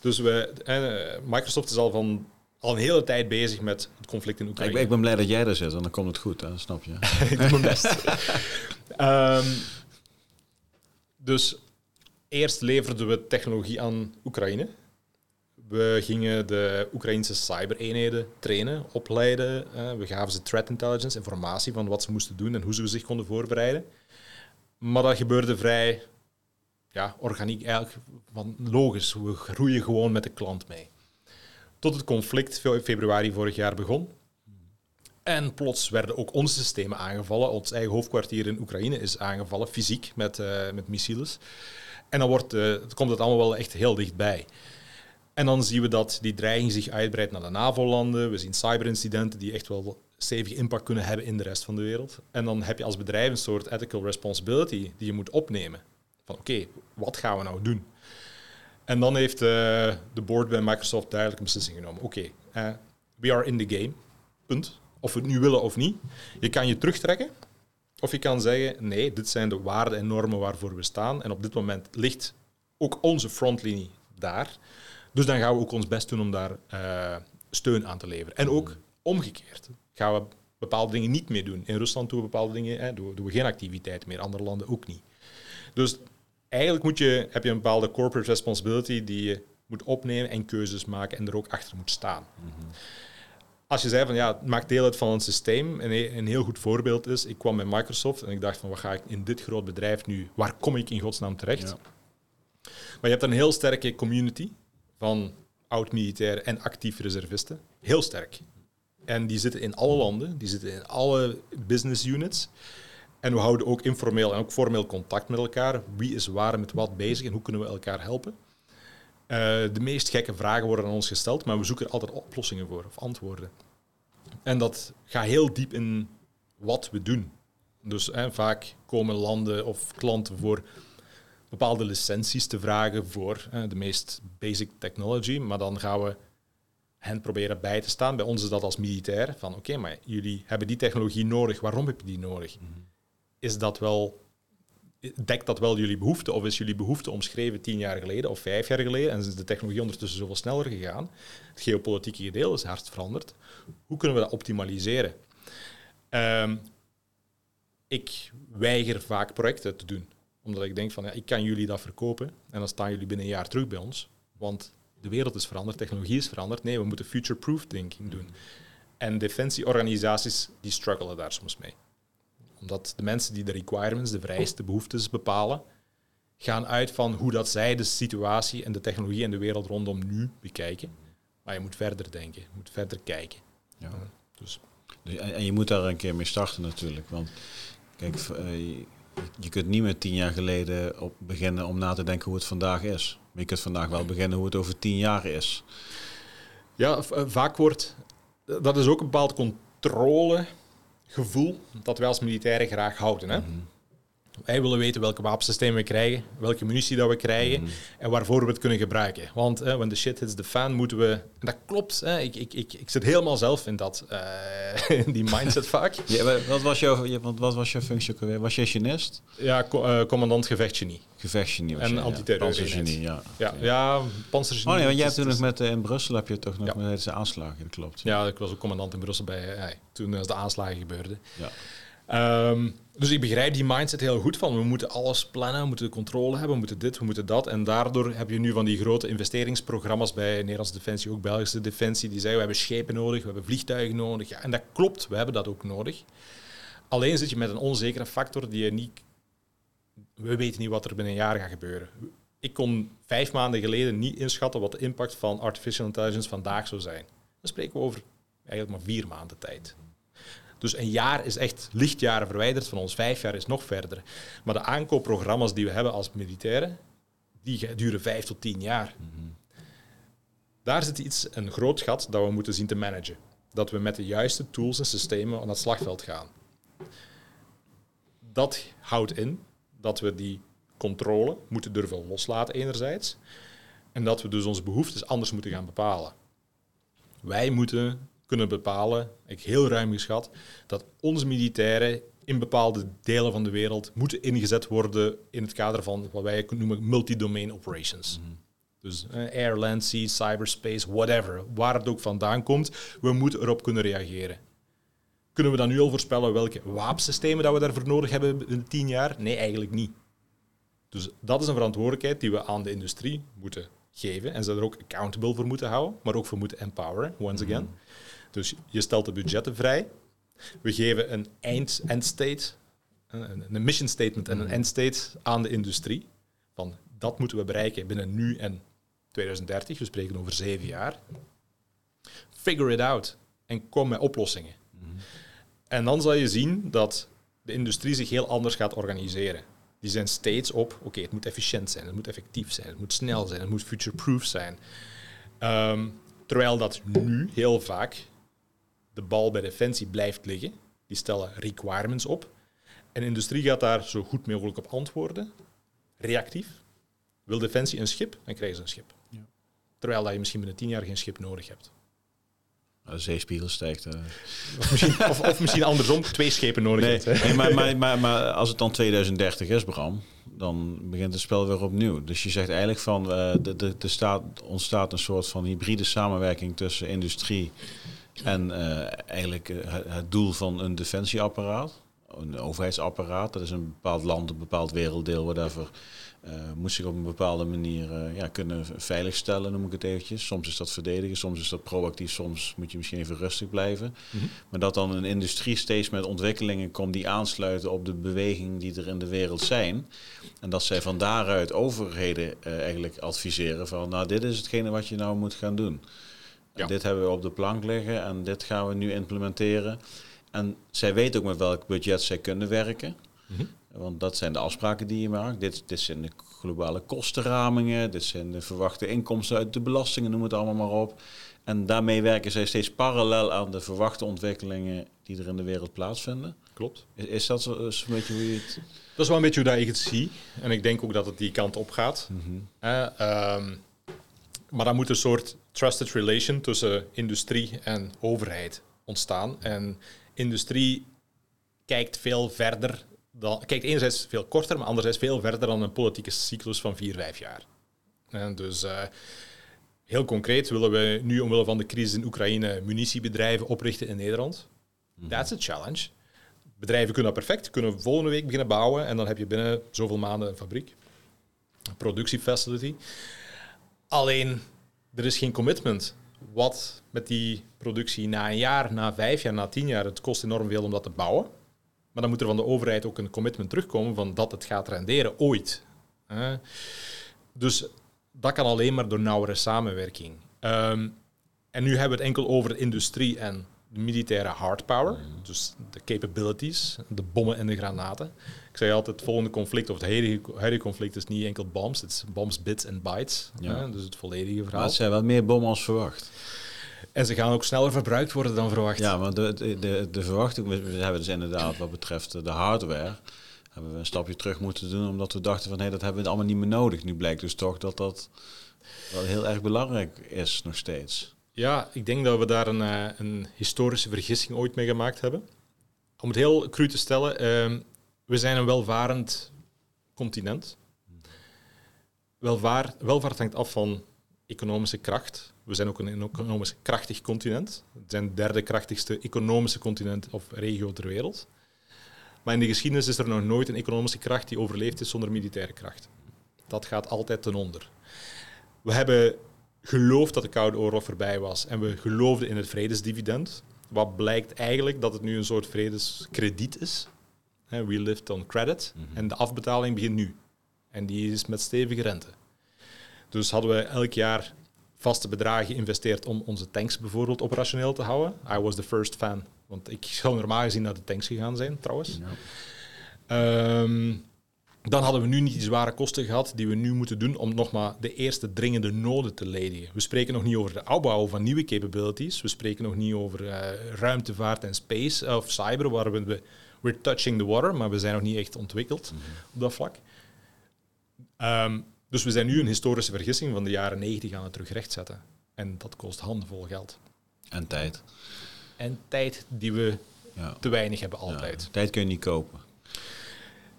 Dus we, eh, Microsoft is al, van, al een hele tijd bezig met het conflict in Oekraïne. Ik, ik ben blij dat jij daar zit, dan komt het goed, hè? snap je. ik doe mijn best. um, dus eerst leverden we technologie aan Oekraïne. We gingen de Oekraïnse cybereenheden trainen, opleiden. we gaven ze threat intelligence, informatie van wat ze moesten doen en hoe ze zich konden voorbereiden. Maar dat gebeurde vrij ja, organiek, eigenlijk van logisch. We groeien gewoon met de klant mee. Tot het conflict in februari vorig jaar begon. En plots werden ook onze systemen aangevallen. Ons eigen hoofdkwartier in Oekraïne is aangevallen, fysiek, met, uh, met missiles. En dan wordt, uh, komt het allemaal wel echt heel dichtbij. En dan zien we dat die dreiging zich uitbreidt naar de NAVO-landen. We zien cyberincidenten die echt wel stevige impact kunnen hebben in de rest van de wereld. En dan heb je als bedrijf een soort ethical responsibility die je moet opnemen. Van oké, wat gaan we nou doen? En dan heeft uh, de board bij Microsoft duidelijk een beslissing genomen. Oké, uh, we are in the game. Punt. Of we het nu willen of niet. Je kan je terugtrekken. Of je kan zeggen, nee, dit zijn de waarden en normen waarvoor we staan. En op dit moment ligt ook onze frontlinie daar. Dus dan gaan we ook ons best doen om daar uh, steun aan te leveren. En ook omgekeerd. Gaan we bepaalde dingen niet meer doen. In Rusland doen we bepaalde dingen, hè, doen, we, geen activiteiten meer. Andere landen ook niet. Dus eigenlijk moet je, heb je een bepaalde corporate responsibility die je moet opnemen en keuzes maken en er ook achter moet staan. Mhm. Als je zei van ja, het maakt deel uit van een systeem. En een heel goed voorbeeld is, ik kwam bij Microsoft en ik dacht van wat ga ik in dit groot bedrijf nu, waar kom ik in godsnaam terecht? Ja. Maar je hebt een heel sterke community van oud-militairen en actief reservisten. Heel sterk. En die zitten in alle landen, die zitten in alle business units. En we houden ook informeel en ook formeel contact met elkaar. Wie is waar met wat bezig en hoe kunnen we elkaar helpen? Uh, de meest gekke vragen worden aan ons gesteld, maar we zoeken er altijd oplossingen voor of antwoorden. En dat gaat heel diep in wat we doen. Dus vaak komen landen of klanten voor bepaalde licenties te vragen voor de meest basic technology, maar dan gaan we hen proberen bij te staan. Bij ons is dat als militair, van oké, maar jullie hebben die technologie nodig, waarom heb je die nodig? Mhm. Is dat wel, dekt dat wel jullie behoefte, of is jullie behoefte omschreven tien jaar geleden of vijf jaar geleden en is de technologie ondertussen zoveel sneller gegaan? Het geopolitieke gedeel is hard veranderd. Hoe kunnen we dat optimaliseren? Ehm, ik weiger vaak projecten te doen omdat ik denk van, ja, ik kan jullie dat verkopen en dan staan jullie binnen een jaar terug bij ons. Want de wereld is veranderd, technologie is veranderd. Nee, we moeten future-proof thinking doen. En defensieorganisaties, die struggelen daar soms mee. Omdat de mensen die de requirements, de vereisten, de behoeftes bepalen, gaan uit van hoe dat zij de situatie en de technologie en de wereld rondom nu bekijken. Maar je moet verder denken, je moet verder kijken. Ja. Dus. En je moet daar een keer mee starten natuurlijk. Want kijk, eh, je kunt niet meer tien jaar geleden op beginnen om na te denken hoe het vandaag is. Maar je kunt vandaag wel beginnen hoe het over tien jaar is. Ja, eh, vaak wordt... Dat is ook een bepaald controlegevoel dat wij als militairen graag houden. Hè? Mhm. Wij willen weten welke wapensystemen we krijgen, welke munitie dat we krijgen mhm. en waarvoor we het kunnen gebruiken. Want uh, when the shit hits the fan moeten we... En dat klopt, ik, ik, ik, ik zit helemaal zelf in, dat, uh, in die mindset vaak. Ja, wat, was jouw, wat was jouw functie ook alweer? Was je genist? Ja, co uh, commandant gevechtsgenie. Gevechtsgenie was En. Ja. Ja, ja, ja panzergenie. Oh nee, want jij hebt toen nog met, in Brussel heb je toch nog met deze aanslagen, dat klopt. Ja, ik was ook commandant in Brussel bij, toen de aanslagen gebeurden. Ja. Um, dus ik begrijp die mindset heel goed van we moeten alles plannen, we moeten controle hebben, we moeten dit, we moeten dat. En daardoor heb je nu van die grote investeringsprogramma's bij Nederlandse Defensie, ook Belgische Defensie, die zeggen we hebben schepen nodig, we hebben vliegtuigen nodig. Ja, en dat klopt, we hebben dat ook nodig. Alleen zit je met een onzekere factor die je niet... We weten niet wat er binnen een jaar gaat gebeuren. Ik kon vijf maanden geleden niet inschatten wat de impact van artificial intelligence vandaag zou zijn. Dan spreken we over eigenlijk maar vier maanden tijd. Dus een jaar is echt lichtjaren verwijderd van ons, vijf jaar is nog verder. Maar de aankoopprogramma's die we hebben als militairen, die duren vijf tot tien jaar. Daar zit iets, een groot gat dat we moeten zien te managen. Dat we met de juiste tools en systemen aan het slagveld gaan. Dat houdt in dat we die controle moeten durven loslaten enerzijds. En dat we dus onze behoeftes anders moeten gaan bepalen. Wij moeten kunnen bepalen, ik heel ruim geschat, dat onze militairen in bepaalde delen van de wereld moeten ingezet worden in het kader van wat wij noemen multi-domain operations. Mhm. Dus eh, air, land, sea, cyberspace, whatever, waar het ook vandaan komt, we moeten erop kunnen reageren. Kunnen we dan nu al voorspellen welke wapensystemen dat we daarvoor nodig hebben in tien jaar? Nee, eigenlijk niet. Dus dat is een verantwoordelijkheid die we aan de industrie moeten geven en ze er ook accountable voor moeten houden, maar ook voor moeten empoweren, once again. Mhm. Dus je stelt de budgetten vrij. We geven een eind, end state, een, een mission statement en een mhm. end state aan de industrie. Van dat moeten we bereiken binnen nu en 2030. We spreken over zeven jaar. Figure it out en kom met oplossingen. Mhm. En dan zal je zien dat de industrie zich heel anders gaat organiseren. Die zijn steeds op, oké, het moet efficiënt zijn, het moet effectief zijn, het moet snel zijn, het moet future-proof zijn. Ehm, terwijl dat nu heel vaak de bal bij Defensie blijft liggen. Die stellen requirements op. En de industrie gaat daar zo goed mogelijk op antwoorden. Reactief. Wil Defensie een schip, dan krijgen ze een schip. Ja. Terwijl dat je misschien binnen tien jaar geen schip nodig hebt. De zeespiegel stijgt. Uh. Of, misschien, of, of, misschien andersom, twee schepen nodig nee, hebt. Nee, maar, maar, maar, maar, als het dan 2030 is, Bram, dan begint het spel weer opnieuw. Dus je zegt eigenlijk van, uh, de, de, de staat, ontstaat een soort van hybride samenwerking tussen industrie en uh, eigenlijk het doel van een defensieapparaat. Een overheidsapparaat, dat is een bepaald land, een bepaald werelddeel, whatever uh, moet zich op een bepaalde manier ja, kunnen veiligstellen, noem ik het eventjes. Soms is dat verdedigen, soms is dat proactief, soms moet je misschien even rustig blijven. Mhm. Maar dat dan een industrie steeds met ontwikkelingen komt die aansluiten op de beweging die er in de wereld zijn. En dat zij van daaruit overheden eigenlijk adviseren van, nou dit is hetgene wat je nou moet gaan doen. Ja. Dit hebben we op de plank liggen en dit gaan we nu implementeren. En zij weten ook met welk budget zij kunnen werken. Mhm. Want dat zijn de afspraken die je maakt. Dit, dit zijn de globale kostenramingen, dit zijn de verwachte inkomsten uit de belastingen, noem het allemaal maar op. En daarmee werken zij steeds parallel aan de verwachte ontwikkelingen die er in de wereld plaatsvinden. Klopt. Is, is dat zo, een beetje hoe je het... Dat is wel een beetje hoe dat ik het zie. En ik denk ook dat het die kant op gaat. Mhm. Ehm, maar dan moet een soort trusted relation tussen industrie en overheid ontstaan. En industrie kijkt veel verder dan, kijkt enerzijds veel korter, maar anderzijds veel verder dan een politieke cyclus van vier, vijf jaar. En dus uh, heel concreet willen we nu omwille van de crisis in Oekraïne munitiebedrijven oprichten in Nederland. Mhm. That's a challenge. Bedrijven kunnen dat perfect, kunnen volgende week beginnen bouwen en dan heb je binnen zoveel maanden een fabriek, een productiefacility. Alleen, er is geen commitment. Wat met die productie na een jaar, na vijf jaar, na tien jaar, het kost enorm veel om dat te bouwen. Maar dan moet er van de overheid ook een commitment terugkomen van dat het gaat renderen ooit. Dus dat kan alleen maar door nauwere samenwerking. Ehm, en nu hebben we het enkel over de industrie en de militaire hardpower, mm. dus de capabilities, de bommen en de granaten. Ik zei altijd, het volgende conflict, of het huidige, conflict, is niet enkel bombs, het is bombs, bits en bytes. Ja. dus het volledige verhaal. Maar het zijn wel meer bommen als verwacht. En ze gaan ook sneller verbruikt worden dan verwacht. Ja, maar de, de, de, verwachting, we hebben dus inderdaad wat betreft de hardware, hebben we een stapje terug moeten doen, omdat we dachten van hé, dat hebben we allemaal niet meer nodig. Nu blijkt dus toch dat dat wel heel erg belangrijk is nog steeds. Ja, ik denk dat we daar een, eh, een historische vergissing ooit mee gemaakt hebben. Om het heel cru te stellen, uh, we zijn een welvarend continent. Welvaart, welvaart hangt af van economische kracht. We zijn ook een economisch krachtig continent. We zijn het derde krachtigste economische continent of regio ter wereld. Maar in de geschiedenis is er nog nooit een economische kracht die overleefd is zonder militaire kracht. Dat gaat altijd ten onder. We hebben geloofd dat de Koude Oorlog voorbij was en we geloofden in het vredesdividend. Wat blijkt eigenlijk dat het nu een soort vredeskrediet is. We lived on credit. Mhm. En de afbetaling begint nu. En die is met stevige rente. Dus hadden we elk jaar vaste bedragen geïnvesteerd om onze tanks bijvoorbeeld operationeel te houden. I was the first fan. Want ik zou normaal gezien naar de tanks gegaan zijn, trouwens. Ehm, dan hadden we nu niet die zware kosten gehad die we nu moeten doen om nog maar de eerste dringende noden te ledigen. We spreken nog niet over de opbouw van nieuwe capabilities. We spreken nog niet over uh, ruimtevaart en space of cyber, waar we, we're touching the water, maar we zijn nog niet echt ontwikkeld mhm. op dat vlak. Ehm, dus we zijn nu een historische vergissing van de jaren 90 aan het terug rechtzetten. En dat kost handenvol geld. En tijd. En tijd die we ja. te weinig hebben altijd. tijd kun je niet kopen.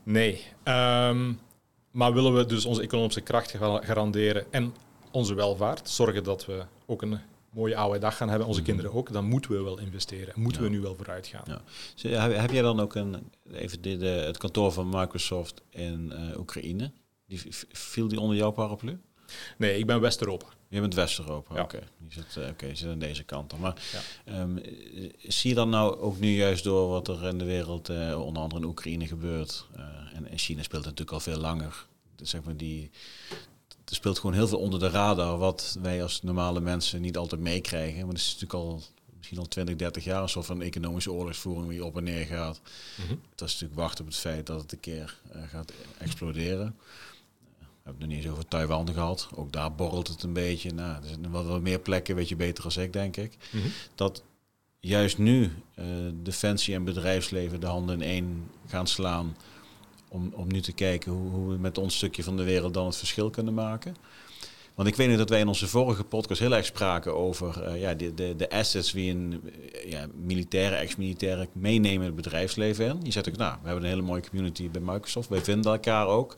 Nee. Ehm, maar willen we dus onze economische kracht garanderen en onze welvaart, zorgen dat we ook een mooie oude dag gaan hebben, onze mhm. kinderen ook, dan moeten we wel investeren. Moeten we nu wel vooruit gaan. Ja. Heb jij dan ook een, even dit, uh, het kantoor van Microsoft in uh, Oekraïne? Die, viel die onder jouw paraplu? Nee, ik ben West-Europa. Je bent West-Europa, oké. Okay. Je, zit, uh, okay, je zit aan deze kant. Dan. Maar ehm, zie je dan nou ook nu juist door wat er in de wereld, uh, onder andere in Oekraïne gebeurt, uh, en, en China speelt natuurlijk al veel langer, dus zeg maar die, er speelt gewoon heel veel onder de radar wat wij als normale mensen niet altijd meekrijgen. Maar dat is natuurlijk al misschien al 20, 30 jaar of van economische oorlogsvoering die op en neer gaat. Mm -hmm. Dat is natuurlijk wachten op het feit dat het een keer gaat exploderen hebben het nog niet eens over Taiwan gehad. Ook daar borrelt het een beetje. Nou, er zijn wat, wat meer plekken, weet je beter als ik, denk ik. Mhm. Dat juist nu uh, defensie en bedrijfsleven de handen in één gaan slaan. Om, om nu te kijken hoe, hoe we met ons stukje van de wereld dan het verschil kunnen maken. Want ik weet nog dat wij in onze vorige podcast heel erg spraken over uh, ja, de, de, de assets die een ja, militaire, ex-militaire meenemen het bedrijfsleven in. Je zegt ook, nou, we hebben een hele mooie community bij Microsoft. Wij vinden elkaar ook.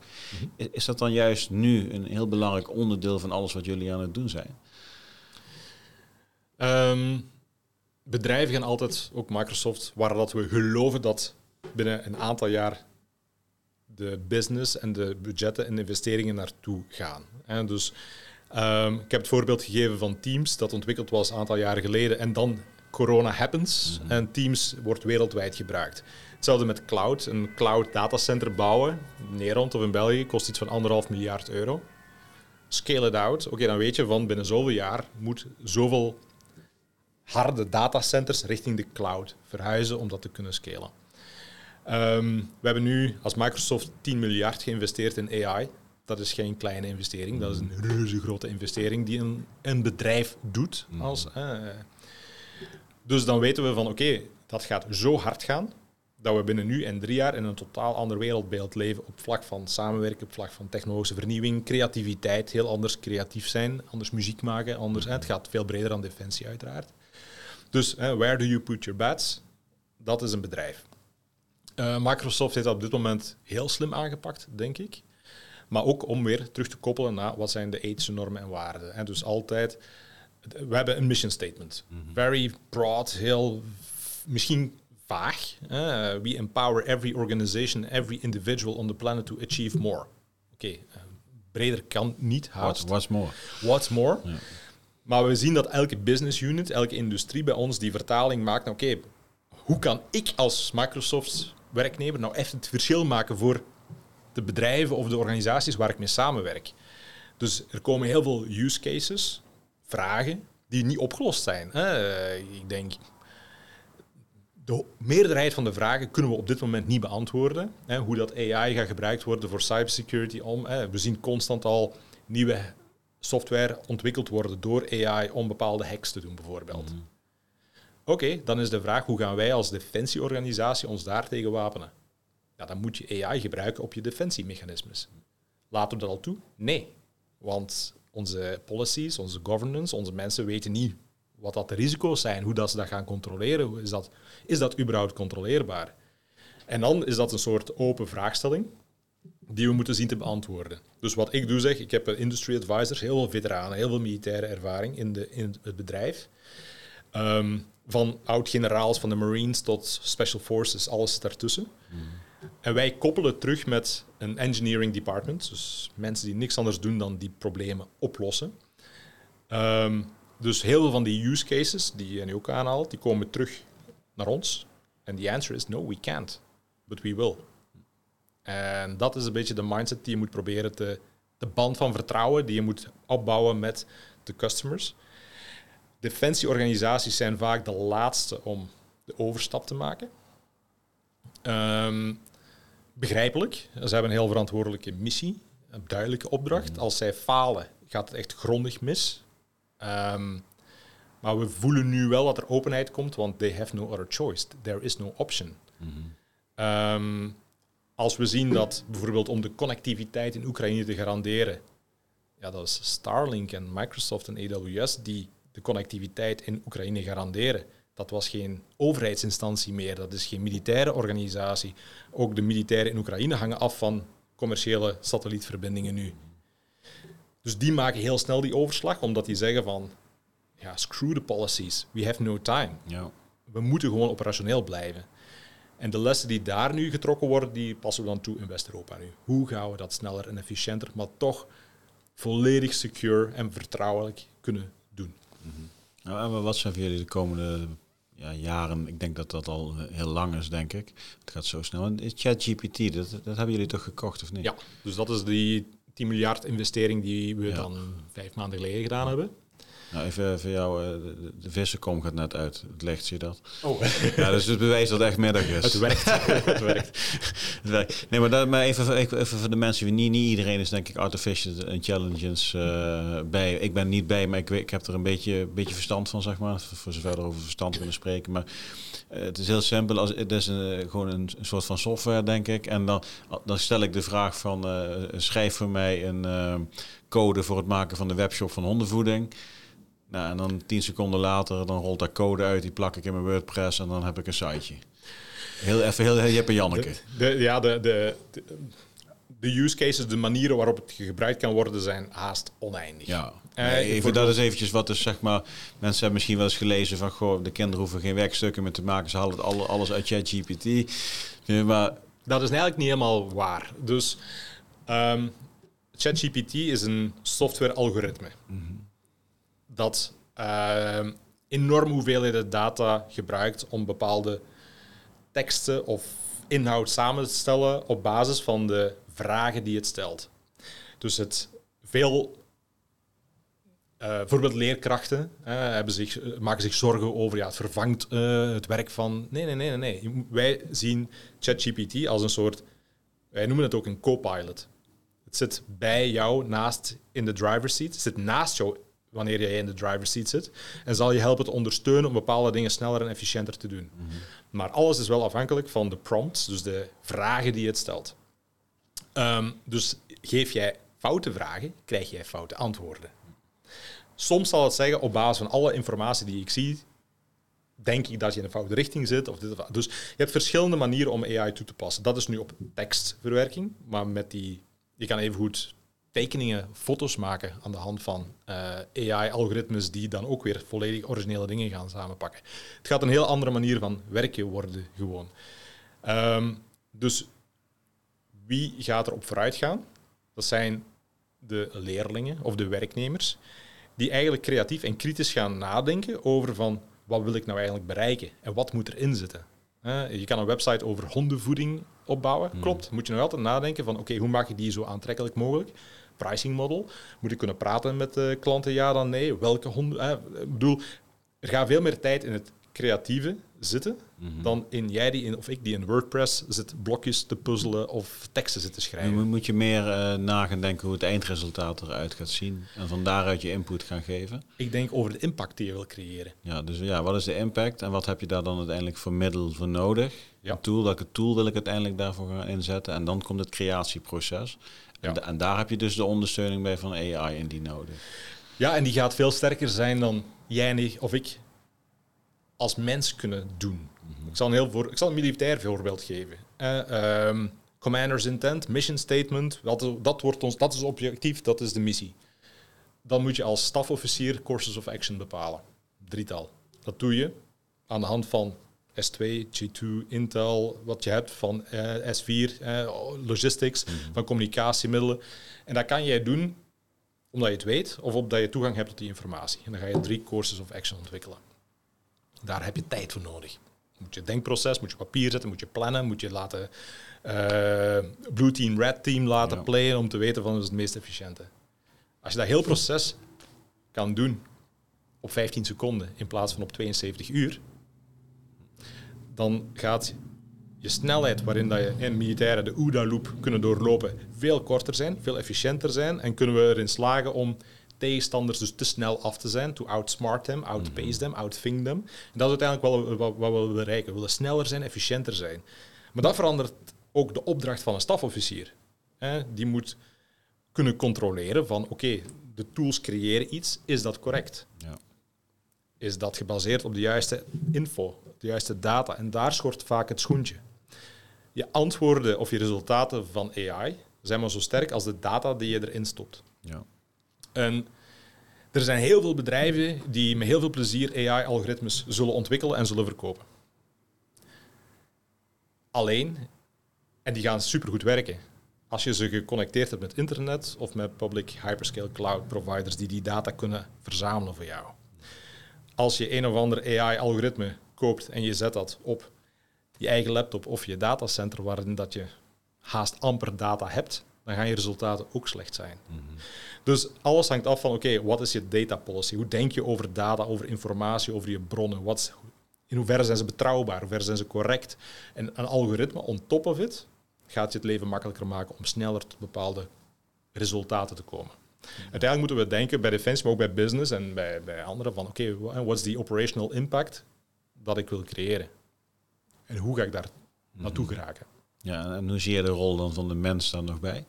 Mhm. Is dat dan juist nu een heel belangrijk onderdeel van alles wat jullie aan het doen zijn? Um, bedrijven gaan altijd, ook Microsoft, waar dat we geloven dat binnen een aantal jaar de business en de budgetten en investeringen naartoe gaan. En dus Um, ik heb het voorbeeld gegeven van Teams, dat ontwikkeld was een aantal jaren geleden. En dan corona happens mhm. en Teams wordt wereldwijd gebruikt. Hetzelfde met cloud. Een cloud datacenter bouwen in Nederland of in België kost iets van anderhalf miljard euro. Scale it out. Oké, dan weet je van binnen zoveel jaar moet zoveel harde datacenters richting de cloud verhuizen om dat te kunnen scalen. Um, we hebben nu als Microsoft 10 miljard geïnvesteerd in AI dat is geen kleine investering. Dat is een reuze grote investering die een, een bedrijf doet. Mm. Als, eh, dus dan weten we van oké, dat gaat zo hard gaan dat we binnen nu en drie jaar in een totaal ander wereldbeeld leven op vlak van samenwerken, op vlak van technologische vernieuwing, creativiteit, heel anders creatief zijn, anders muziek maken, anders. het gaat veel breder dan defensie uiteraard. Dus where do you put your bets? Dat is een bedrijf. Uh, Microsoft heeft dat op dit moment heel slim aangepakt, denk ik. Maar ook om weer terug te koppelen naar wat zijn de ethische normen en waarden. En dus altijd, we hebben een mission statement. Mhm. Very broad, heel misschien vaag. we empower every organization, every individual on the planet to achieve more. Oké, eh, breder kan niet haast. what's more? What's more? Maar we zien dat elke business unit, elke industrie bij ons die vertaling maakt. Oké, hoe kan ik als Microsoft werknemer nou echt het verschil maken voor de bedrijven of de organisaties waar ik mee samenwerk. Dus er komen heel veel use cases, vragen, die niet opgelost zijn. ik denk, de meerderheid van de vragen kunnen we op dit moment niet beantwoorden. hoe dat AI gaat gebruikt worden voor cybersecurity om. we zien constant al nieuwe software ontwikkeld worden door AI om bepaalde hacks te doen, bijvoorbeeld. Mhm. Oké, dan is de vraag hoe gaan wij als defensieorganisatie ons daartegen wapenen? dan moet je AI gebruiken op je defensiemechanismes. Laten we dat al toe? Nee. Want onze policies, onze governance, onze mensen weten niet wat dat de risico's zijn, hoe dat ze dat gaan controleren. Is dat, is dat überhaupt controleerbaar? En dan is dat een soort open vraagstelling die we moeten zien te beantwoorden. Dus wat ik doe zeg, ik heb industry advisors, heel veel veteranen, heel veel militaire ervaring in, de, in het bedrijf. Ehm, van oud-generaals van de Marines tot Special Forces, alles daartussen. Mm. En wij koppelen terug met een engineering department, dus mensen die niks anders doen dan die problemen oplossen. Um, dus heel veel van die use cases die je nu ook aanhaalt, die komen terug naar ons. En the answer is no, we can't, but we will. En dat is een beetje de mindset die je moet proberen te, de band van vertrouwen die je moet opbouwen met de customers. Defensieorganisaties zijn vaak de laatste om de overstap te maken. Um, begrijpelijk. Ze hebben een heel verantwoordelijke missie, een duidelijke opdracht. Als zij falen, gaat het echt grondig mis. Ehm, maar we voelen nu wel dat er openheid komt, want they have no other choice. There is no option. Ehm, als we zien dat bijvoorbeeld om de connectiviteit in Oekraïne te garanderen, ja, dat is Starlink en Microsoft en AWS die de connectiviteit in Oekraïne garanderen. Dat was geen overheidsinstantie meer, dat is geen militaire organisatie. Ook de militairen in Oekraïne hangen af van commerciële satellietverbindingen nu. Dus die maken heel snel die overslag, omdat die zeggen van, ja, screw the policies, we have no time. Ja. We moeten gewoon operationeel blijven. En de lessen die daar nu getrokken worden, die passen we dan toe in West-Europa nu. Hoe gaan we dat sneller en efficiënter, maar toch volledig secure en vertrouwelijk kunnen Mm nou, wat zijn voor jullie de komende ja, jaren? Ik denk dat dat al heel lang is, denk ik. Het gaat zo snel. En ChatGPT, dat, dat hebben jullie toch gekocht, of niet? Ja, dus dat is die 10 miljard investering die we dan vijf maanden geleden gedaan hebben. Nou, even voor jou, eh, de, de vissenkom gaat net uit. Het zie je dat? Oh. Ja, dus het bewijs dat het echt middag is. Het werkt. het werkt. het werkt. Nee, maar, dat, maar even, even, voor de mensen, niet, niet iedereen is denk ik artificial intelligence uh, bij. Ik ben niet bij, maar ik, ik heb er een beetje, beetje verstand van, zeg maar. Voor zover er over verstand kunnen spreken. Maar uh, het is heel simpel. Als, het is een, gewoon een, een, soort van software, denk ik. En dan, dan stel ik de vraag van, schrijf voor mij een code voor het maken van de webshop van hondenvoeding. Nou, en dan tien seconden later, dan rolt daar code uit, die plak ik in mijn WordPress en dan heb ik een siteje. Heel even, heel, heel Jeppe Janneke. De, ja, de, de, de, use cases, de manieren waarop het gebruikt kan worden, zijn haast oneindig. Ja, uh, even, dat is eventjes wat is, zeg maar, mensen hebben misschien wel eens gelezen van, goh, de kinderen hoeven geen werkstukken meer te maken, ze halen het alles uit ChatGPT. maar... Dat is eigenlijk niet helemaal waar. Dus um, ChatGPT is een software-algoritme. Mm dat uh, enorm hoeveelheden data gebruikt om bepaalde teksten of inhoud samen te stellen op basis van de vragen die het stelt. Dus het veel uh, bijvoorbeeld leerkrachten hebben zich, maken zich zorgen over ja, het vervangt het werk van. Nee, nee, nee, nee, nee. Wij zien ChatGPT als een soort. Wij noemen het ook een co-pilot. Het zit bij jou naast in de driver's seat. Het zit naast jou wanneer jij in de driver's seat zit. En zal je helpen te ondersteunen om bepaalde dingen sneller en efficiënter te doen. Mhm. Maar alles is wel afhankelijk van de prompts, dus de vragen die het stelt. Ehm, dus geef jij foute vragen, krijg jij foute antwoorden. Soms zal het zeggen, op basis van alle informatie die ik zie, denk ik dat je in de foute richting zit. Of dit Dus je hebt verschillende manieren om AI toe te passen. Dat is nu op tekstverwerking, maar met die, je kan even goed tekeningen, foto's maken aan de hand van uh, eh, AI-algoritmes die dan ook weer volledig originele dingen gaan samenpakken. Het gaat een heel andere manier van werken worden gewoon. Um, dus wie gaat er op vooruit gaan? Dat zijn de leerlingen of de werknemers die eigenlijk creatief en kritisch gaan nadenken over van wat wil ik nou eigenlijk bereiken en wat moet erin zitten. Uh, je kan een website over hondenvoeding opbouwen, hmm. klopt. Moet je nog altijd nadenken van oké, hoe maak ik die zo aantrekkelijk mogelijk? Pricing model. Moet ik kunnen praten met de klanten? Ja, dan nee. Welke honden? ik bedoel, er gaat veel meer tijd in het creatieve zitten mhm. dan in jij die in, of ik die in WordPress zit blokjes te puzzelen of teksten zit te schrijven. Dan moet je meer uh, na gaan denken hoe het eindresultaat eruit gaat zien en van daaruit je input gaan geven. Ik denk over de impact die je wil creëren. Ja, dus ja, wat is de impact en wat heb je daar dan uiteindelijk voor middel voor nodig? Ja. Een tool, welke tool wil ik uiteindelijk daarvoor gaan inzetten? En dan komt het creatieproces. Ja. En, daar heb je dus de ondersteuning bij van AI in die nodig. Ja, en die gaat veel sterker zijn dan jij of ik als mens kunnen doen. Mhm. Ik, zal een heel voor, ik zal een militair voorbeeld geven. Uh, commander's intent, mission statement, dat, dat, wordt ons, dat is objectief, dat is de missie. Dan moet je als stafofficier courses of action bepalen. Drietal. Dat doe je aan de hand van S2, G2, Intel, wat je hebt van uh, eh, S4, uh, logistics, mhm. van communicatiemiddelen. En dat kan jij doen omdat je het weet of omdat je toegang hebt tot die informatie. En dan ga je drie courses of action ontwikkelen. Daar heb je tijd voor nodig. Moet je denkproces, moet je papier zetten, moet je plannen, moet je laten uh, Blue Team, Red Team laten playen om te weten van wat is het meest efficiënte. Als je dat heel proces kan doen op 15 seconden in plaats van op 72 uur, dan gaat je snelheid waarin dat je in militairen de OODA-loop kunnen doorlopen veel korter zijn, veel efficiënter zijn en kunnen we erin slagen om tegenstanders dus te snel af te zijn, to outsmart them, outpace them, outthink them. En dat is uiteindelijk wel wat, wat we willen bereiken. We willen sneller zijn, efficiënter zijn. Maar dat verandert ook de opdracht van een stafofficier. Die moet kunnen controleren van oké, de tools creëren iets, is dat correct? Ja. Is dat gebaseerd op de juiste info, de juiste data? En daar schort vaak het schoentje. Je antwoorden of je resultaten van AI zijn maar zo sterk als de data die je erin stopt. Ja. En er zijn heel veel bedrijven die met heel veel plezier AI-algoritmes zullen ontwikkelen en zullen verkopen. Alleen, en die gaan supergoed werken. Als je ze geconnecteerd hebt met internet of met public hyperscale cloud providers die die data kunnen verzamelen voor jou. Als je een of ander AI-algoritme koopt en je zet dat op je eigen laptop of je datacenter waarin dat je haast amper data hebt, dan gaan je resultaten ook slecht zijn. Mhm. Dus alles hangt af van, oké, wat is je data policy? Hoe denk je over data, over informatie, over je bronnen? Wat, in hoeverre zijn ze betrouwbaar? Hoeverre zijn ze correct? En een algoritme on top of it gaat je het leven makkelijker maken om sneller tot bepaalde resultaten te komen. Uiteindelijk moeten we denken bij Defensie, maar ook bij business en bij, bij anderen van oké, okay, wat is die operational impact dat ik wil creëren? En hoe ga ik daar naartoe mhm. geraken? Ja, en hoe zie je de rol dan van de mens dan nog bij?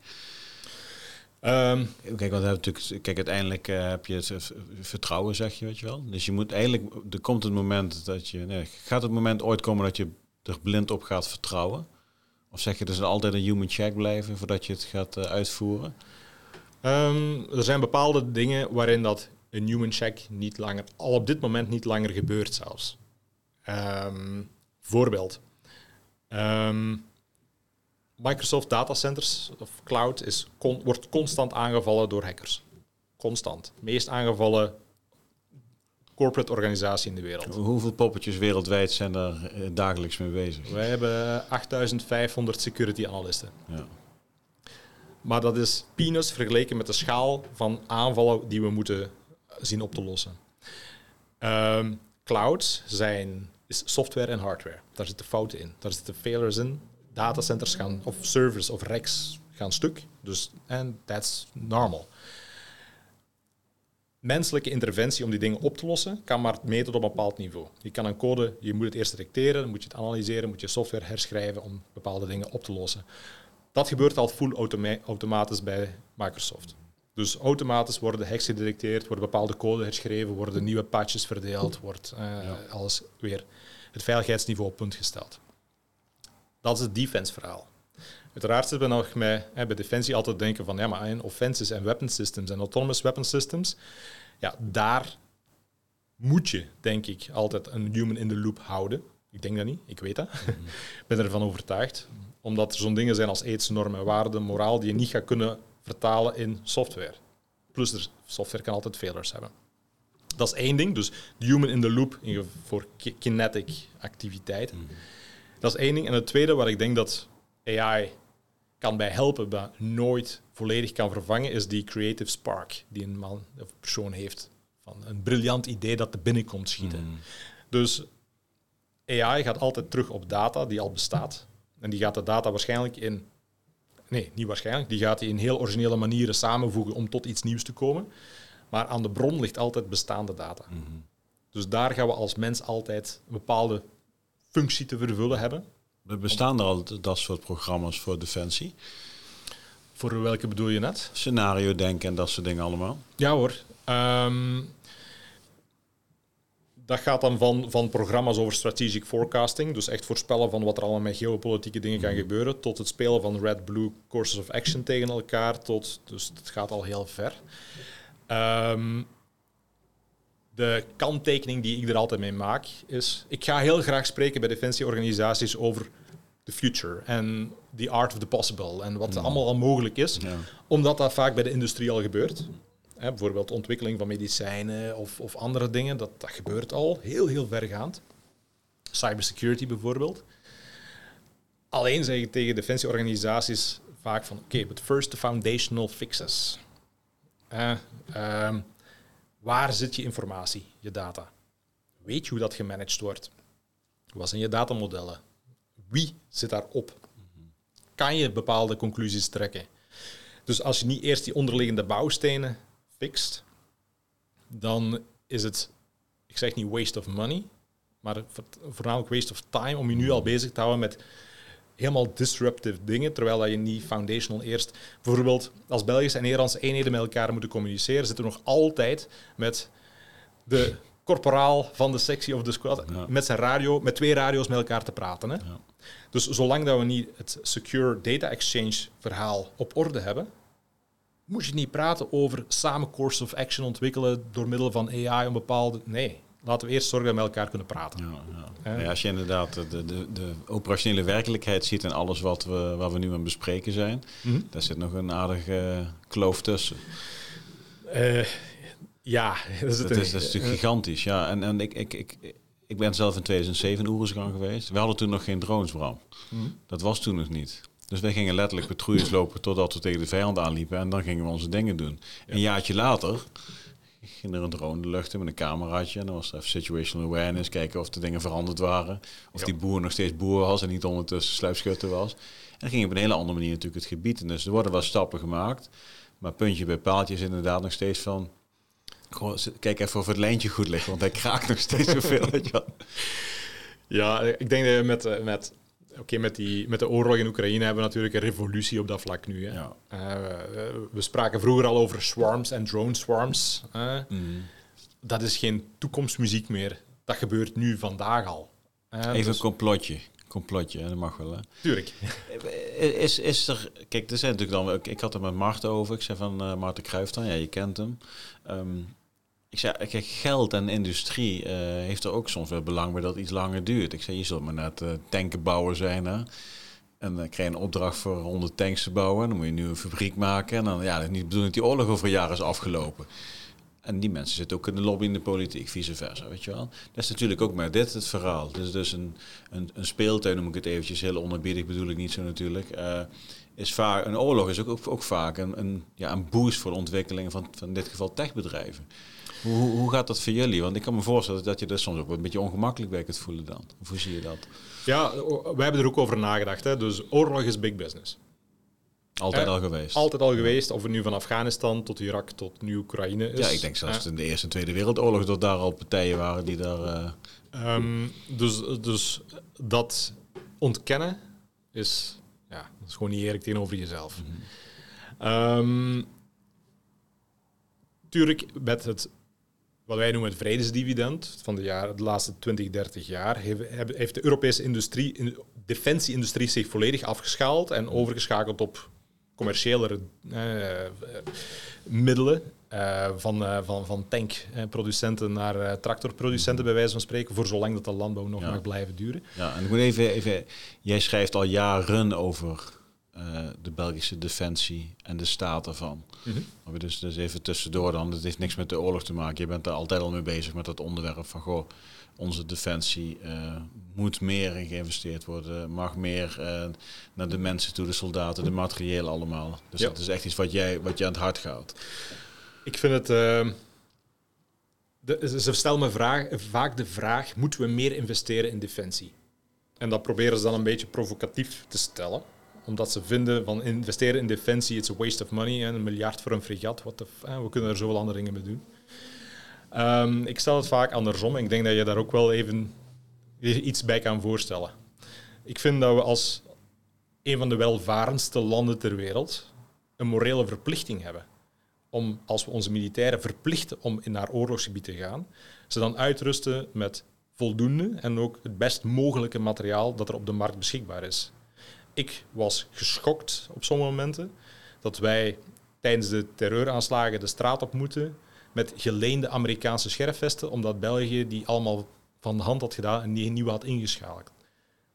Um, kijk, wat natuurlijk, kijk, uiteindelijk uh, heb je het vertrouwen, zeg je, weet je wel. Dus je moet eigenlijk, er komt het moment dat je, nee, gaat het moment ooit komen dat je er blind op gaat vertrouwen? Of zeg je, er zal altijd een human check blijven voordat je het gaat uh, uitvoeren? Um, er zijn bepaalde dingen waarin dat een human check niet langer, al op dit moment niet langer gebeurt zelfs. Um, voorbeeld. Um, Microsoft datacenters of cloud is wordt constant aangevallen door hackers. Constant. Meest aangevallen corporate organisatie in de wereld. Hoeveel poppetjes wereldwijd zijn daar eh, dagelijks mee bezig? Wij hebben 8500 security analisten. Ja. Maar dat is peanuts vergeleken met de schaal van aanvallen die we moeten zien op te lossen. Um, clouds zijn is software en hardware. Daar zitten fouten in. Daar zitten failures in datacenters gaan, of servers of racks gaan stuk. Dus, en that's normal. Menselijke interventie om die dingen op te lossen kan maar meten op een bepaald niveau. Je kan een code, je moet het eerst detecteren, moet je het analyseren, moet je software herschrijven om bepaalde dingen op te lossen. Dat gebeurt al full automatisch bij Microsoft. Dus automatisch worden hacks gedetecteerd, worden bepaalde code herschreven, worden nieuwe patches verdeeld, wordt uh, alles weer het veiligheidsniveau op punt gesteld. Dat is het defense verhaal. Uiteraard zitten we nog met, hè, bij Defensie altijd denken van ja, maar in offenses en weapon systems en autonomous weapon systems, ja, daar moet je, denk ik, altijd een human in the loop houden. Ik denk dat niet, ik weet dat. Ik ben ervan overtuigd. Omdat er zo'n dingen zijn als aidsnormen, waarden, moraal, die je niet gaat kunnen vertalen in software. Plus, er, software kan altijd failures hebben. Dat is één ding, dus de human in the loop voor kinetic activiteiten. Mhm. Dat is één ding. En het tweede waar ik denk dat AI kan bij helpen, maar nooit volledig kan vervangen, is die creative spark die een man of persoon heeft. Van een briljant idee dat er binnenkomt schieten. Mm. Dus AI gaat altijd terug op data die al bestaat. En die gaat de data waarschijnlijk in. Nee, niet waarschijnlijk. Die gaat die in heel originele manieren samenvoegen om tot iets nieuws te komen. Maar aan de bron ligt altijd bestaande data. Mm-hmm. Dus daar gaan we als mens altijd een bepaalde functie te vervullen hebben. Er bestaan er al dat soort programma's voor defensie. Voor welke bedoel je net? Scenario denken en dat soort dingen allemaal. Ja hoor. Ehm, dat gaat dan van, van programma's over strategic forecasting, dus echt voorspellen van wat er allemaal met geopolitieke dingen kan mhm. gebeuren, tot het spelen van red-blue courses of action tegen elkaar, tot, dus het gaat al heel ver. Um, de kanttekening die ik er altijd mee maak is, ik ga heel graag spreken bij defensieorganisaties over the future en the art of the possible en wat allemaal al mogelijk is, omdat dat vaak bij de industrie al gebeurt. Bijvoorbeeld ontwikkeling van medicijnen of, of andere dingen, dat, dat gebeurt al heel, heel vergaand. Cybersecurity bijvoorbeeld. Alleen zeg ik tegen defensieorganisaties vaak van, oké, but first the foundational fixes. Uh, Waar zit je informatie, je data? Weet je hoe dat gemanaged wordt? Wat zijn je datamodellen? Wie zit daarop? Kan je bepaalde conclusies trekken? Dus als je niet eerst die onderliggende bouwstenen fixt, dan is het, ik zeg niet waste of money, maar voornamelijk waste of time om je nu al bezig te houden met helemaal disruptive dingen, terwijl dat je niet foundational eerst... Bijvoorbeeld, als Belgische en Nederlandse eenheden met elkaar moeten communiceren, zitten we nog altijd met de corporaal van de sectie of de squad met zijn radio, met twee radio's met elkaar te praten. Hè? Ja. Dus zolang dat we niet het secure data exchange verhaal op orde hebben, moet je niet praten over samen course of action ontwikkelen door middel van AI om bepaalde... Nee, laten we eerst zorgen dat we met elkaar kunnen praten. Ja, ja. ja als je inderdaad de, de, de operationele werkelijkheid ziet en alles wat we, wat we nu aan het bespreken zijn, mm daar zit nog een aardige kloof tussen. Uh, ja, dat is, het dat is, dat is natuurlijk gigantisch. Ja, en, en ik, ik, ik, ik ben zelf in 2007 in geweest. We hadden toen nog geen drones, Bram. Mm Dat was toen nog niet. Dus wij gingen letterlijk patrouilles lopen totdat we tegen de vijand aanliepen. En dan gingen we onze dingen doen. Een jaartje later ging er een drone de lucht in met een cameraatje. En dan was er even situational awareness, kijken of de dingen veranderd waren. Of die boer nog steeds boer was en niet ondertussen sluipschutter was. En dan ging op een hele andere manier natuurlijk het gebied in. Dus er worden wel stappen gemaakt. Maar puntje bij paaltje is inderdaad nog steeds van... kijk even of het lijntje goed ligt, want hij kraakt nog steeds zoveel. ja, ik denk dat je met, eh, met Oké, met, die, met de oorlog in Oekraïne hebben we natuurlijk een revolutie op dat vlak nu. Hè. Ja. Uh, we spraken vroeger al over swarms en drone swarms. Mm. Dat is geen toekomstmuziek meer. Dat gebeurt nu vandaag al. Even dus... een complotje. Complotje, dat mag wel. Hè? Tuurlijk. Is, is er... Kijk, er zijn natuurlijk dan... Ik had er met Mart over. Ik zei van Maarten Kruijf dan. Ja, je kent hem. Um, ik zei, kijk, geld en industrie uh, heeft er ook soms wel belang bij dat iets langer duurt. Ik zei, je zult maar net uh, tankenbouwer zijn. Hè? En dan krijg je een opdracht voor 100 tanks te bouwen. Dan moet je nu een fabriek maken. En dan, ja, dat niet bedoeling dat die oorlog over een jaar is afgelopen. En die mensen zitten ook in de lobby in de politiek, vice versa, weet je wel. Dat is natuurlijk ook met dit het verhaal. Dus, dus een, een, een speeltuin, noem ik het eventjes, heel onherbiedig bedoel ik niet zo natuurlijk. Uh, is vaak, een oorlog is ook, ook, ook vaak een, een, ja, een boost voor de ontwikkeling van, van in dit geval techbedrijven. Hoe, hoe gaat dat voor jullie? Want ik kan me voorstellen dat je er soms ook een beetje ongemakkelijk bij kunt voelen dan. hoe zie je dat? Ja, wij hebben er ook over nagedacht. Hè. Dus oorlog is big business. Altijd al geweest. Altijd al geweest. Of het nu van Afghanistan tot Irak tot nu Oekraïne is. Ja, ik denk zelfs in de Eerste en Tweede Wereldoorlog dat daar al partijen waren die daar... Uh... Um, dus, dus dat ontkennen is, ja, dat is gewoon niet eerlijk tegenover jezelf. Mm -hmm. tuurlijk, met het wat wij noemen het vredesdividend van de, jaren, de laatste 20, 30 jaar, heeft de Europese industrie, defensieindustrie zich volledig afgeschaald en overgeschakeld op commerciële eh, middelen. Uh, van, uh, van, van tankproducenten naar tractorproducenten, bij wijze van spreken, voor zolang dat de landbouw nog mag blijven duren. Ja, en ik moet even, even, jij schrijft al jaren over uh, de Belgische defensie en de staat ervan. Mm -hmm. dus, dus even tussendoor dan, het heeft niks met de oorlog te maken. Je bent er altijd al mee bezig met dat onderwerp van, goh, onze defensie uh, moet meer in geïnvesteerd worden, mag meer uh, naar de mensen toe, de soldaten, de materiële allemaal. Dus ja. dat is echt iets wat jij, wat je aan het hart gaat. Ik vind het... Uh, de, ze stellen me vraag, vaak de vraag, moeten we meer investeren in defensie? En dat proberen ze dan een beetje provocatief te stellen omdat ze vinden van investeren in defensie, it's a waste of money. Een miljard voor een fregat, the we kunnen er zoveel andere dingen mee doen. Um, ik stel het vaak andersom. Ik denk dat je daar ook wel even iets bij kan voorstellen. Ik vind dat we als een van de welvarendste landen ter wereld een morele verplichting hebben. Om, als we onze militairen verplichten om naar oorlogsgebied te gaan, ze dan uitrusten met voldoende en ook het best mogelijke materiaal dat er op de markt beschikbaar is ik was geschokt op sommige momenten dat wij tijdens de terreuraanslagen de straat op moeten met geleende Amerikaanse scherfvesten, omdat België die allemaal van de hand had gedaan en die nieuw had ingeschakeld.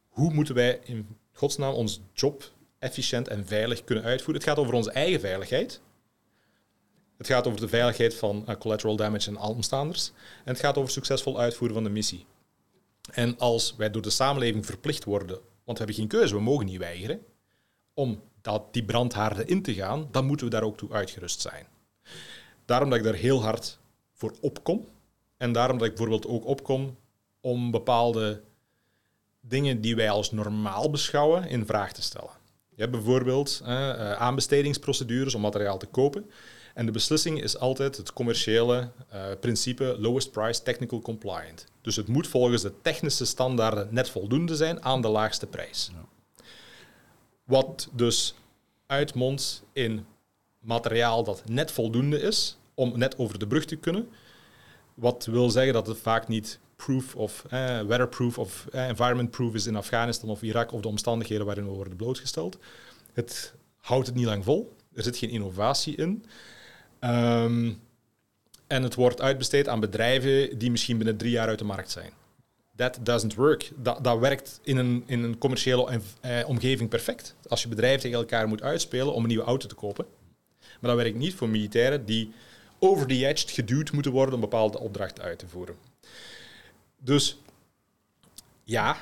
Hoe moeten wij in godsnaam ons job efficiënt en veilig kunnen uitvoeren? Het gaat over onze eigen veiligheid. Het gaat over de veiligheid van uh, collateral damage en omstaanders. En het gaat over succesvol uitvoeren van de missie. En als wij door de samenleving verplicht worden want we hebben geen keuze, we mogen niet weigeren, om dat, die brandhaarden in te gaan, dan moeten we daar ook toe uitgerust zijn. Daarom dat ik daar heel hard voor opkom. En daarom dat ik bijvoorbeeld ook opkom om bepaalde dingen die wij als normaal beschouwen in vraag te stellen. Je hebt bijvoorbeeld uh, aanbestedingsprocedures om materiaal te kopen. En de beslissing is altijd het commerciële uh, principe lowest price technical compliant. Dus het moet volgens de technische standaarden net voldoende zijn aan de laagste prijs. Ja. Wat dus uitmondt in materiaal dat net voldoende is om net over de brug te kunnen. Wat wil zeggen dat het vaak niet proof of eh, weatherproof of eh, environment proof is in Afghanistan of Irak of de omstandigheden waarin we worden blootgesteld. Het houdt het niet lang vol. Er zit geen innovatie in. Ehm, en het wordt uitbesteed aan bedrijven die misschien binnen drie jaar uit de markt zijn. That doesn't work. Dat, dat werkt in een, in een commerciële eh, omgeving perfect. Als je bedrijven tegen elkaar moet uitspelen om een nieuwe auto te kopen. Maar dat werkt niet voor militairen die over the edge geduwd moeten worden om bepaalde opdrachten uit te voeren. Dus ja,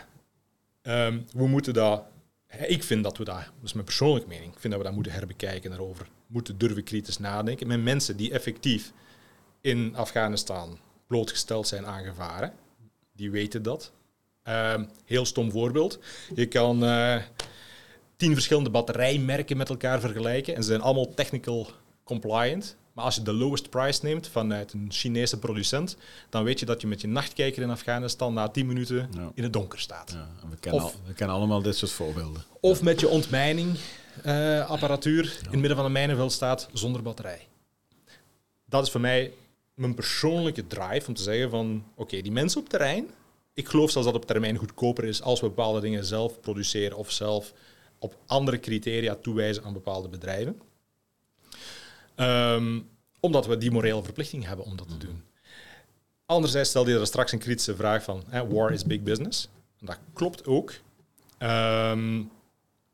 um, we moeten dat. Ik vind dat we dat, dat is mijn persoonlijke mening, vind dat we dat moeten herbekijken daarover. Moeten durven kritisch nadenken met mensen die effectief in Afghanistan blootgesteld zijn aan gevaren. Die weten dat. Uh, heel stom voorbeeld. Je kan uh, tien verschillende batterijmerken met elkaar vergelijken en ze zijn allemaal technical compliant. Maar als je de lowest price neemt vanuit een Chinese producent, dan weet je dat je met je nachtkijker in Afghanistan na 10 minuten in het donker staat. Ja, we, kennen of, we kennen allemaal dit soort voorbeelden. Of met je ontmijningapparatuur uh, in het midden van een mijnenveld staat zonder batterij. Dat is voor mij mijn persoonlijke drive om te zeggen van oké, die mensen op terrein, ik geloof zelfs dat op termijn goedkoper is als we bepaalde dingen zelf produceren of zelf op andere criteria toewijzen aan bepaalde bedrijven. Ehm, omdat we die morele verplichting hebben om dat te doen. Anderzijds stelde je er straks een kritische vraag van, war is big business. Dat klopt ook. Ehm,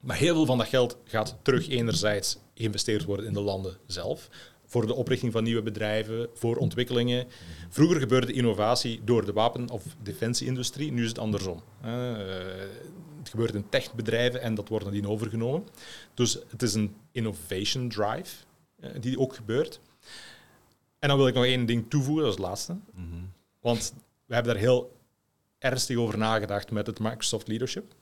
maar heel veel van dat geld gaat terug enerzijds geïnvesteerd worden in de landen zelf. Voor de oprichting van nieuwe bedrijven, voor ontwikkelingen. Vroeger gebeurde innovatie door de wapen- of defensieindustrie, nu is het andersom. Uh, het gebeurt in techbedrijven en dat wordt nadien overgenomen. Dus het is een innovation drive. Eh, die ook gebeurt. En dan wil ik nog één ding toevoegen, als laatste. Mhm. Want we hebben daar heel ernstig over nagedacht met het Microsoft Leadership.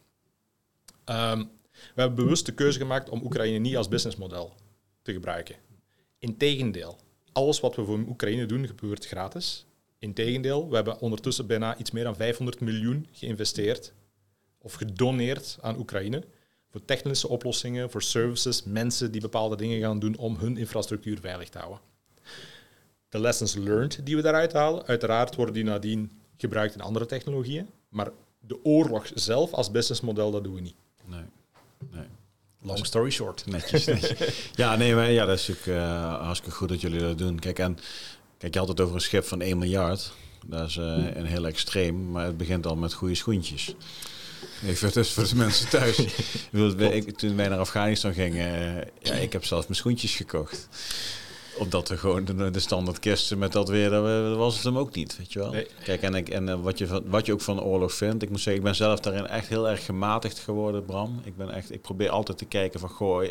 Um, we hebben bewust de keuze gemaakt om Oekraïne niet als businessmodel te gebruiken. Integendeel, alles wat we voor Oekraïne doen gebeurt gratis. Integendeel, we hebben ondertussen bijna iets meer dan 500 miljoen geïnvesteerd of gedoneerd aan Oekraïne voor technische oplossingen, voor services, mensen die bepaalde dingen gaan doen om hun infrastructuur veilig te houden. De lessons learned die we daaruit halen, uiteraard worden die nadien gebruikt in andere technologieën, maar de oorlog zelf als businessmodel, dat doen we niet. Nee. nee. Long story short. Netjes. netjes. ja, nee, maar ja, dat is natuurlijk uh, hartstikke goed dat jullie dat doen. Kijk, en kijk, je had het over een schip van 1 miljard. Dat is uh, een heel extreem, maar het begint al met goede schoentjes. Even dus voor de mensen thuis. ik, toen wij naar Afghanistan gingen, uh, ja, ik heb zelf mijn schoentjes gekocht. Omdat we gewoon de, de standaard kisten met dat weer, dat was het hem ook niet, weet je wel. Kijk, en, ik, en uh, wat, je, wat je ook van de oorlog vindt, ik moet zeggen, ik ben zelf daarin echt heel erg gematigd geworden, Bram. Ik, ben echt, ik probeer altijd te kijken van, goh,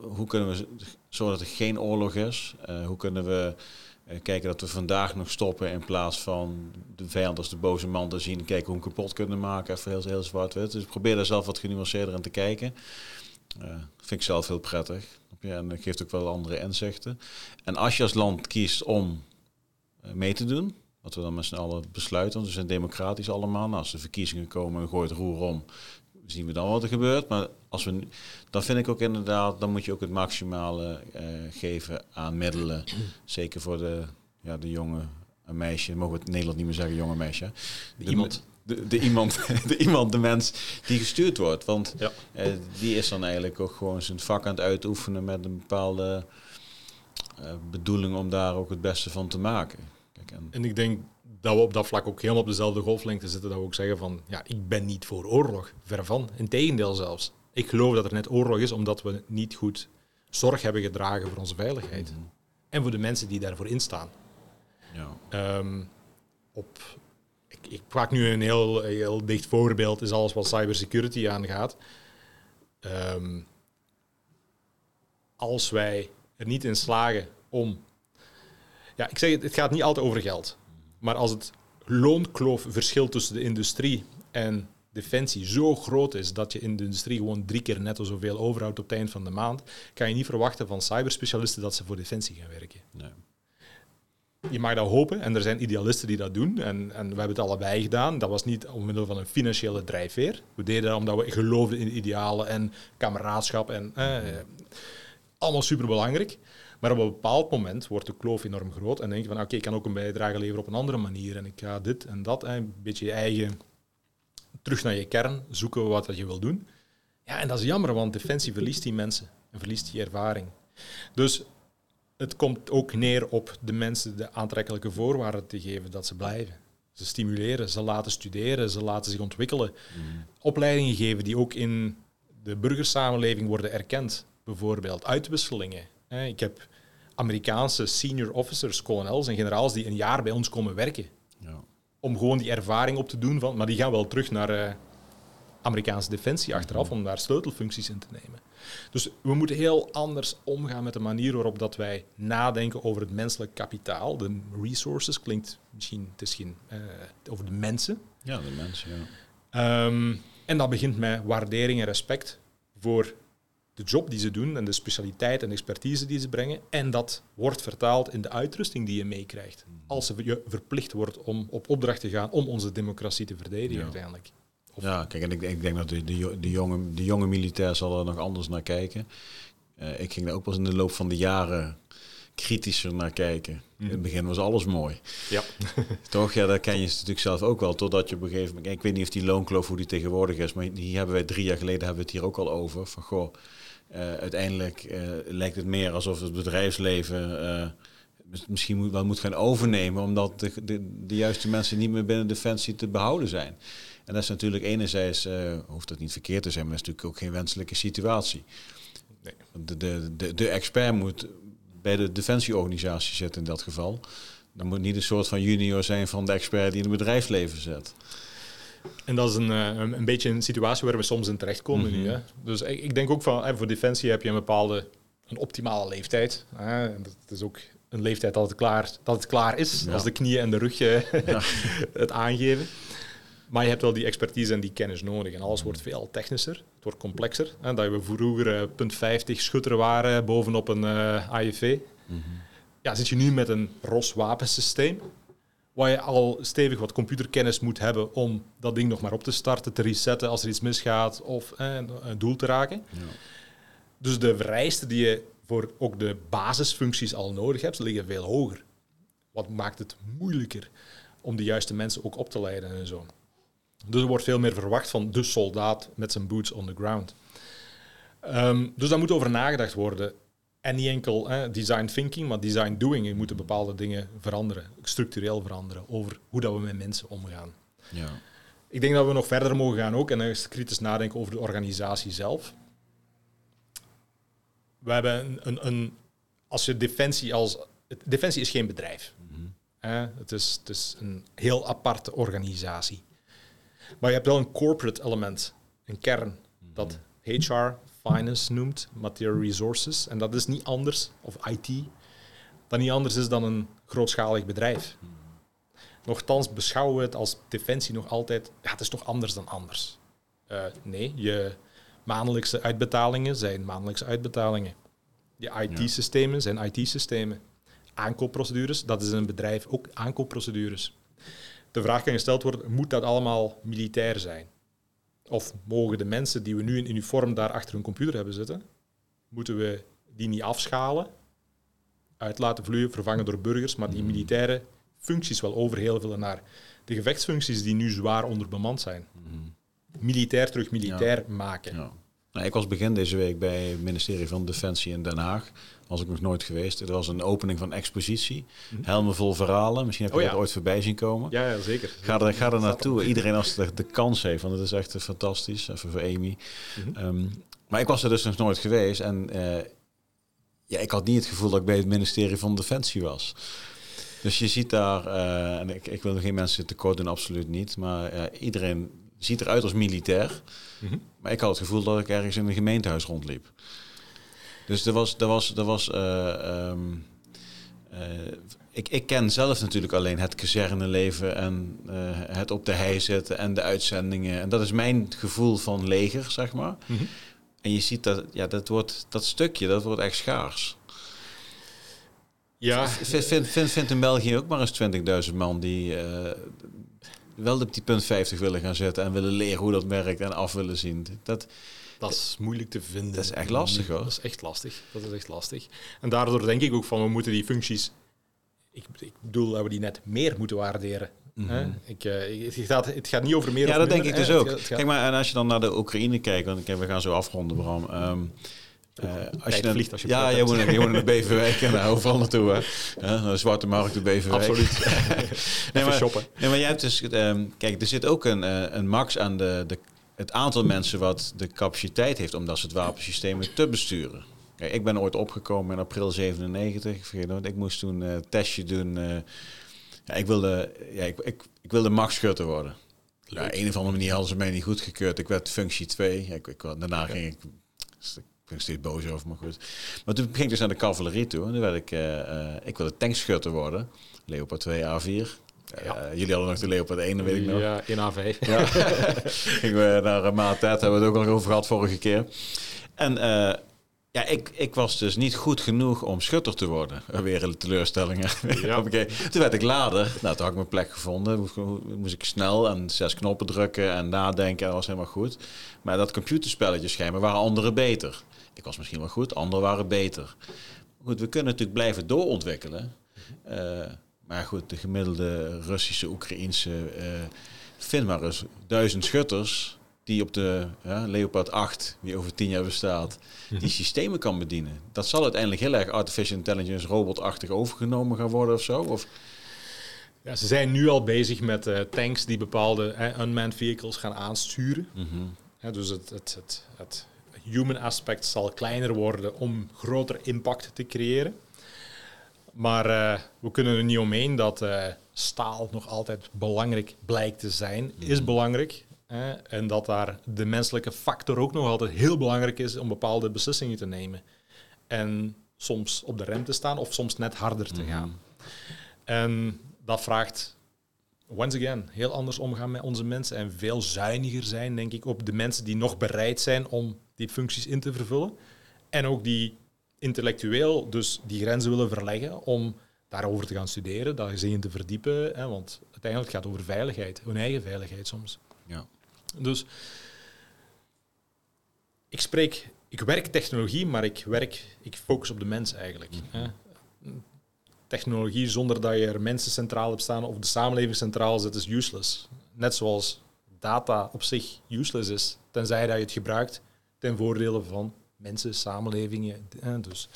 hoe kunnen we zorgen dat er geen oorlog is? hoe kunnen we kijken dat we vandaag nog stoppen in plaats van de vijand als de boze man te zien. Kijken hoe we hem kapot kunnen maken. Even heel, heel zwart-wit. Dus probeer daar zelf wat genuanceerder aan te kijken. Uh, vind ik zelf heel prettig. En dat geeft ook wel andere inzichten. En als je als land kiest om uh, mee te doen, wat we dan met z'n allen besluiten, want we zijn democratisch allemaal. Nou, als de verkiezingen komen en gooit roer om, zien we dan wat er gebeurt. Maar als we, dan vind ik ook inderdaad, dan moet je ook het maximale uh, geven aan middelen. Zeker voor de, ja, de jonge meisje, mogen we het in Nederland niet meer zeggen, jonge meisje. De, iemand. De, de, iemand, de iemand, de mens die gestuurd wordt. Want ja. uh, die is dan eigenlijk ook gewoon zijn vak aan het uitoefenen met een bepaalde uh, bedoeling om daar ook het beste van te maken. Kijk, en, en ik denk dat we op dat vlak ook helemaal op dezelfde golflengte zitten. Dat we ook zeggen van, ja, ik ben niet voor oorlog. Ver van. Integendeel zelfs. Ik geloof dat er net oorlog is omdat we niet goed zorg hebben gedragen voor onze veiligheid. Mhm. En voor de mensen die daarvoor instaan. Ja. Um, op, ik, ik pak nu een heel, heel dicht voorbeeld, is alles wat cybersecurity aangaat. Um, als wij er niet in slagen om... Ja, ik zeg het, het gaat niet altijd over geld. Maar als het loonkloof verschil tussen de industrie en defensie zo groot is dat je in de industrie gewoon drie keer netto zoveel overhoudt op het eind van de maand, kan je niet verwachten van cyberspecialisten dat ze voor defensie gaan werken. Nee. Je mag dat hopen en er zijn idealisten die dat doen. En, en we hebben het allebei gedaan. Dat was niet omwille van een financiële drijfveer. We deden dat omdat we geloofden in idealen en kameraadschap en eh, allemaal superbelangrijk. Maar op een bepaald moment wordt de kloof enorm groot en denk je van oké, ik kan ook een bijdrage leveren op een andere manier en ik ga dit en dat, een beetje je eigen terug naar je kern, zoeken wat je wil doen. Ja, en dat is jammer, want Defensie verliest die mensen en verliest die ervaring. Dus het komt ook neer op de mensen de aantrekkelijke voorwaarden te geven dat ze blijven. Ze stimuleren, ze laten studeren, ze laten zich ontwikkelen. Mm. Opleidingen geven die ook in de burgersamenleving worden erkend. Bijvoorbeeld uitwisselingen. Ik heb Amerikaanse senior officers, kolonels en generaals die een jaar bij ons komen werken. Ja. Om gewoon die ervaring op te doen. Van, maar die gaan wel terug naar uh, Amerikaanse defensie achteraf om daar sleutelfuncties in te nemen. Dus we moeten heel anders omgaan met de manier waarop dat wij nadenken over het menselijk kapitaal. De resources klinkt misschien, het is geen, uh, over de mensen. Ja, de mensen, ja. Ehm, en dat begint met waardering en respect voor de job die ze doen en de specialiteit en expertise die ze brengen. En dat wordt vertaald in de uitrusting die je meekrijgt. Als je verplicht wordt om op opdracht te gaan om onze democratie te verdedigen uiteindelijk. ja, kijk, en ik, ik denk dat de, de, de, jonge, de jonge militair zal er nog anders naar kijken. Uh, ik ging er ook pas in de loop van de jaren kritischer naar kijken. In het mhm. begin was alles mooi. Ja. Toch? Ja, dat ken je natuurlijk zelf ook wel. Totdat je op een gegeven moment... Ik weet niet of die loonkloof, hoe die tegenwoordig is. Maar die hebben wij drie jaar geleden hebben we het hier ook al over. Van goh, uiteindelijk uh, lijkt het meer alsof het bedrijfsleven uh, misschien moet, wel moet gaan overnemen, omdat de, de, de, juiste mensen niet meer binnen Defensie te behouden zijn. En dat is natuurlijk enerzijds, hoeft dat niet verkeerd te zijn, maar dat is natuurlijk ook geen wenselijke situatie. Nee. De, de, de, de expert moet bij de defensieorganisatie zitten in dat geval. Dan moet niet een soort van junior zijn van de expert die in het bedrijfsleven zit. En dat is een, eh, een, een, beetje een situatie waar we soms in terechtkomen mm nu. Hè. Dus ik, ik, denk ook van, voor defensie heb je een bepaalde, een optimale leeftijd. Hè. En dat is ook een leeftijd dat het klaar, dat het klaar is, als de knieën en de rug ja. het aangeven. Maar je hebt wel die expertise en die kennis nodig. En alles wordt veel technischer, het wordt complexer. Hè. Dat we vroeger uh, punt 50 schutter waren bovenop een uh, eh, Ja, zit je nu met een ROS wapensysteem waar je al stevig wat computerkennis moet hebben om dat ding nog maar op te starten, te resetten als er iets misgaat of eh, een doel te raken. Ja. Dus de vereisten die je voor ook de basisfuncties al nodig hebt, liggen veel hoger. Wat maakt het moeilijker om de juiste mensen ook op te leiden en zo. Dus er wordt veel meer verwacht van de soldaat met zijn boots on the ground. Um, dus daar moet over nagedacht worden. En niet enkel design thinking, maar design doing. Je moet bepaalde dingen veranderen, structureel veranderen, over hoe dat we met mensen omgaan. Ja. Ik denk dat we nog verder mogen gaan ook en eens kritisch nadenken over de organisatie zelf. We hebben een, een als je defensie als... Defensie is geen bedrijf. Mm het, is, het is een heel aparte organisatie. Maar je hebt wel een corporate element, een kern, dat HR, finance noemt, material resources. En dat is niet anders, of IT, dat niet anders is dan een grootschalig bedrijf. Nochtans beschouwen we het als defensie nog altijd, ja, het is toch anders dan anders. Uh, nee, je maandelijkse uitbetalingen zijn maandelijkse uitbetalingen. Je IT-systemen zijn IT-systemen. Aankoopprocedures, dat is een bedrijf ook aankoopprocedures. De vraag kan gesteld worden, moet dat allemaal militair zijn? Of mogen de mensen die we nu in uniform daar achter hun computer hebben zitten, moeten we die niet afschalen, uit laten vloeien, vervangen door burgers, maar die hmm. militaire functies wel overhevelen naar de gevechtsfuncties die nu zwaar onderbemand zijn. Hmm. Militair terug militair maken. Ja. Nou, ik was begin deze week bij het ministerie van Defensie in Den Haag. Was ik nog nooit geweest. Het was een opening van expositie. Mhm. Helmen vol verhalen. Misschien heb je oh, dat ooit voorbij zien komen. Ja, ja zeker. Ga er, ga er naartoe. Iedereen als de, de kans heeft. Want het is echt fantastisch. Even voor Amy. Mhm. Ehm, maar ik was er dus nog nooit geweest. En uh, ja, ik had niet het gevoel dat ik bij het ministerie van Defensie was. Dus je ziet daar, uh, en ik, ik wil geen mensen tekort doen, absoluut niet. Maar uh, iedereen ziet eruit als militair. Mhm. Maar ik had het gevoel dat ik ergens in een gemeentehuis rondliep. Dus er was, er was, er was uh, um, ik, ik ken zelf natuurlijk alleen het kazerneleven en het op de hei zitten en de uitzendingen. En dat is mijn gevoel van leger, zeg maar. Mhm. En je ziet dat, ja, dat, wordt, dat stukje, dat wordt echt schaars. Ja. Vindt vind, vind, vind in België ook maar eens 20.000 man die uh, wel op die punt 50 willen gaan zetten en willen leren hoe dat werkt en af willen zien. Dat, dat is moeilijk te vinden. Dat is echt lastig hoor. Dat is echt lastig. Dat is echt lastig. En daardoor denk ik ook van we moeten die functies. Ik, ik bedoel dat we die net meer moeten waarderen. Mhm. ik, uh, het, gaat, het gaat niet over meer. Ja, dat denk ik dus ook. Kijk maar, en als je dan naar de Oekraïne kijkt, want we gaan zo afronden, Bram. Um, uh, als je vliegt als je Ja, je moet, je moet naar Beverwijk en uh, overal naartoe. Hè. Ja, naar de Zwarte Markt, de Beverwijk. Absoluut. nee, maar, shoppen. Nee, maar jij hebt dus... Um, kijk, er zit ook een, uh, een max aan de, de, het aantal mensen wat de capaciteit heeft om dat soort wapensystemen te besturen. Kijk, ik ben ooit opgekomen in april 97. Ik, vergeet nooit, ik moest toen een testje doen. ja, ik wilde, ja, ik, ik, ik wilde machtschutter worden. Ja, een of andere manier hadden ze mij niet goedgekeurd. Ik werd functie 2. Ik, ik, daarna ging ik ik ben steeds boos over, maar goed. Maar toen ging ik dus naar de cavalerie toe. En toen werd ik, uh, uh, ik wilde tankschutter worden. Leopard 2 A4. Ja. Uh, jullie hadden nog de Leopard 1, dat weet ik nog. Ja, in A5. Ja. Gingen we naar uh, Maat hebben we het ook nog over gehad vorige keer. En ja, ik, ik was dus niet goed genoeg om schutter te worden. Weer een teleurstelling. Ja. Toen werd ik lader. Nou, toen had ik mijn plek gevonden. Moest, moest ik snel en zes knoppen drukken en nadenken. En dat was helemaal goed. Maar dat computerspelletje schijnbaar waren anderen beter. Ik was misschien wel goed, anderen waren beter. Goed, we kunnen natuurlijk blijven doorontwikkelen. Uh, maar goed, de gemiddelde Russische, Oekraïense... Uh, vind maar eens duizend schutters die op de Leopard 8, die over tien jaar bestaat, die mhm. systemen kan bedienen. Dat zal uiteindelijk heel erg artificial intelligence robotachtig overgenomen gaan worden of zo? Of? Ja, ze zijn nu al bezig met uh, tanks die bepaalde unmanned vehicles gaan aansturen. Mhm. dus het, het, het, het human aspect zal kleiner worden om groter impact te creëren. Maar uh, we kunnen er niet omheen dat uh, staal nog altijd belangrijk blijkt te zijn. Is mhm. Belangrijk. En dat daar de menselijke factor ook nog altijd heel belangrijk is om bepaalde beslissingen te nemen. En soms op de rem te staan of soms net harder te gaan. Mhm. En dat vraagt, once again, heel anders omgaan met onze mensen en veel zuiniger zijn, denk ik, op de mensen die nog bereid zijn om die functies in te vervullen. En ook die intellectueel dus die grenzen willen verleggen om daarover te gaan studeren, daar in te verdiepen. Hè, want uiteindelijk gaat het over veiligheid, hun eigen veiligheid soms. Ja. Dus ik spreek, ik werk technologie, maar ik werk, ik focus op de mens eigenlijk. Mhm. Technologie zonder dat je er mensen centraal hebt staan of de samenleving centraal zet is useless. Net zoals data op zich useless is, tenzij dat je het gebruikt ten voordele van mensen, samenlevingen. Dus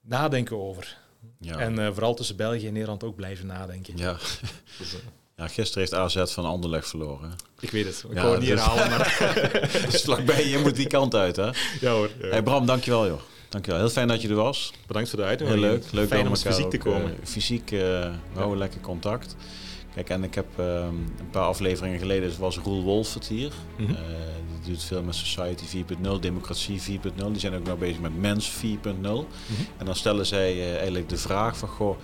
nadenken over. Ja. En uh, vooral tussen België en Nederland ook blijven nadenken. Ja. Dus, uh, ja, gisteren heeft AZ van Anderlecht verloren. Ik weet het. Ik ja, hoor niet dus, herhalen, maar... is vlakbij, je moet die kant uit, hè? Ja hoor. Ja. Hey Bram, dankjewel joh. Dankjewel. Heel fijn dat je er was. Bedankt voor de uitnodiging. Heel leuk. Leuk fijn om fysiek te komen. Uh, fysiek uh, houden lekker contact. Kijk, en ik heb uh, een paar afleveringen geleden was Roel Wolf het hier. Mm -hmm. die doet veel met Society 4.0, Democratie 4.0. Die zijn ook nou bezig met Mens 4.0. Mm -hmm. En dan stellen zij eigenlijk de vraag van, goh,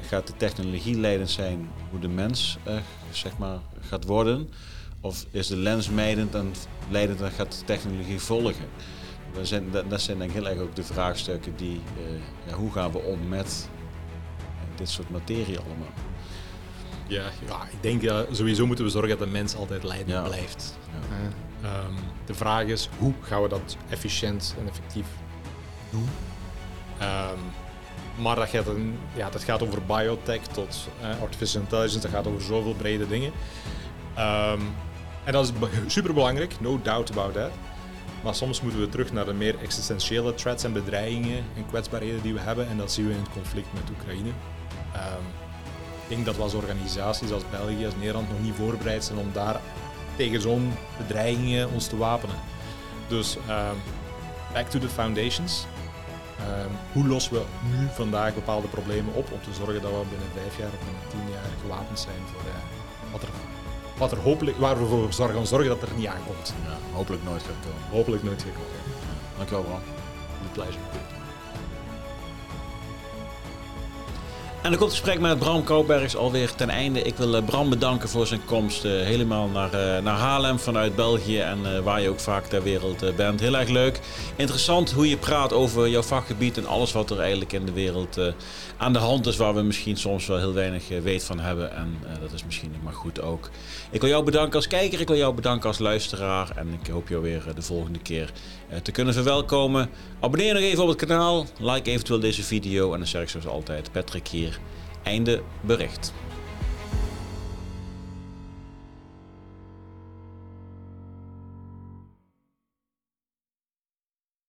gaat de technologie leidend zijn hoe de mens uh, zeg maar, gaat worden? Of is de lens leidend en, leidend en gaat de technologie volgen? Dat zijn, dat, dat zijn denk ik heel erg ook de vraagstukken die, uh, ja, hoe gaan we om met dit soort materie allemaal? Ja, ja ik denk uh, sowieso moeten we zorgen dat de mens altijd leidend ja. blijft. Ja. Um, de vraag is, hoe gaan we dat efficiënt en effectief doen? Um, maar dat gaat, ja, gaat over biotech tot uh, artificial intelligence, dat gaat over zoveel brede dingen. Um, en dat is super belangrijk, no doubt about that. Maar soms moeten we terug naar de meer existentiële threats en bedreigingen en kwetsbaarheden die we hebben. En dat zien we in het conflict met Oekraïne. Um, ik denk dat we als organisaties, als België, als Nederland nog niet voorbereid zijn om daar tegen zo'n bedreigingen ons te wapenen. Dus um, back to the foundations. Um, hoe lossen we nu vandaag bepaalde problemen op om te zorgen dat we binnen vijf jaar of binnen tien jaar gewapend zijn voor uh, wat, er, wat er hopelijk, waar we voor zorgen, gaan zorgen dat er niet aankomt. Ja, hopelijk nooit gaat komen. Hopelijk nooit gaat komen. Dankjewel Bram. Met plezier. En dan komt het gesprek met Bram Kouwbergs alweer ten einde. Ik wil Bram bedanken voor zijn komst helemaal naar, naar Haarlem vanuit België en waar je ook vaak ter wereld bent. Heel erg leuk. Interessant hoe je praat over jouw vakgebied en alles wat er eigenlijk in de wereld aan de hand is waar we misschien soms wel heel weinig weet van hebben. En dat is misschien maar goed ook. Ik wil jou bedanken als kijker, ik wil jou bedanken als luisteraar en ik hoop jou weer de volgende keer te kunnen verwelkomen. Abonneer nog even op het kanaal, like eventueel deze video en dan zeg ik zoals altijd Patrick hier. Einde bericht.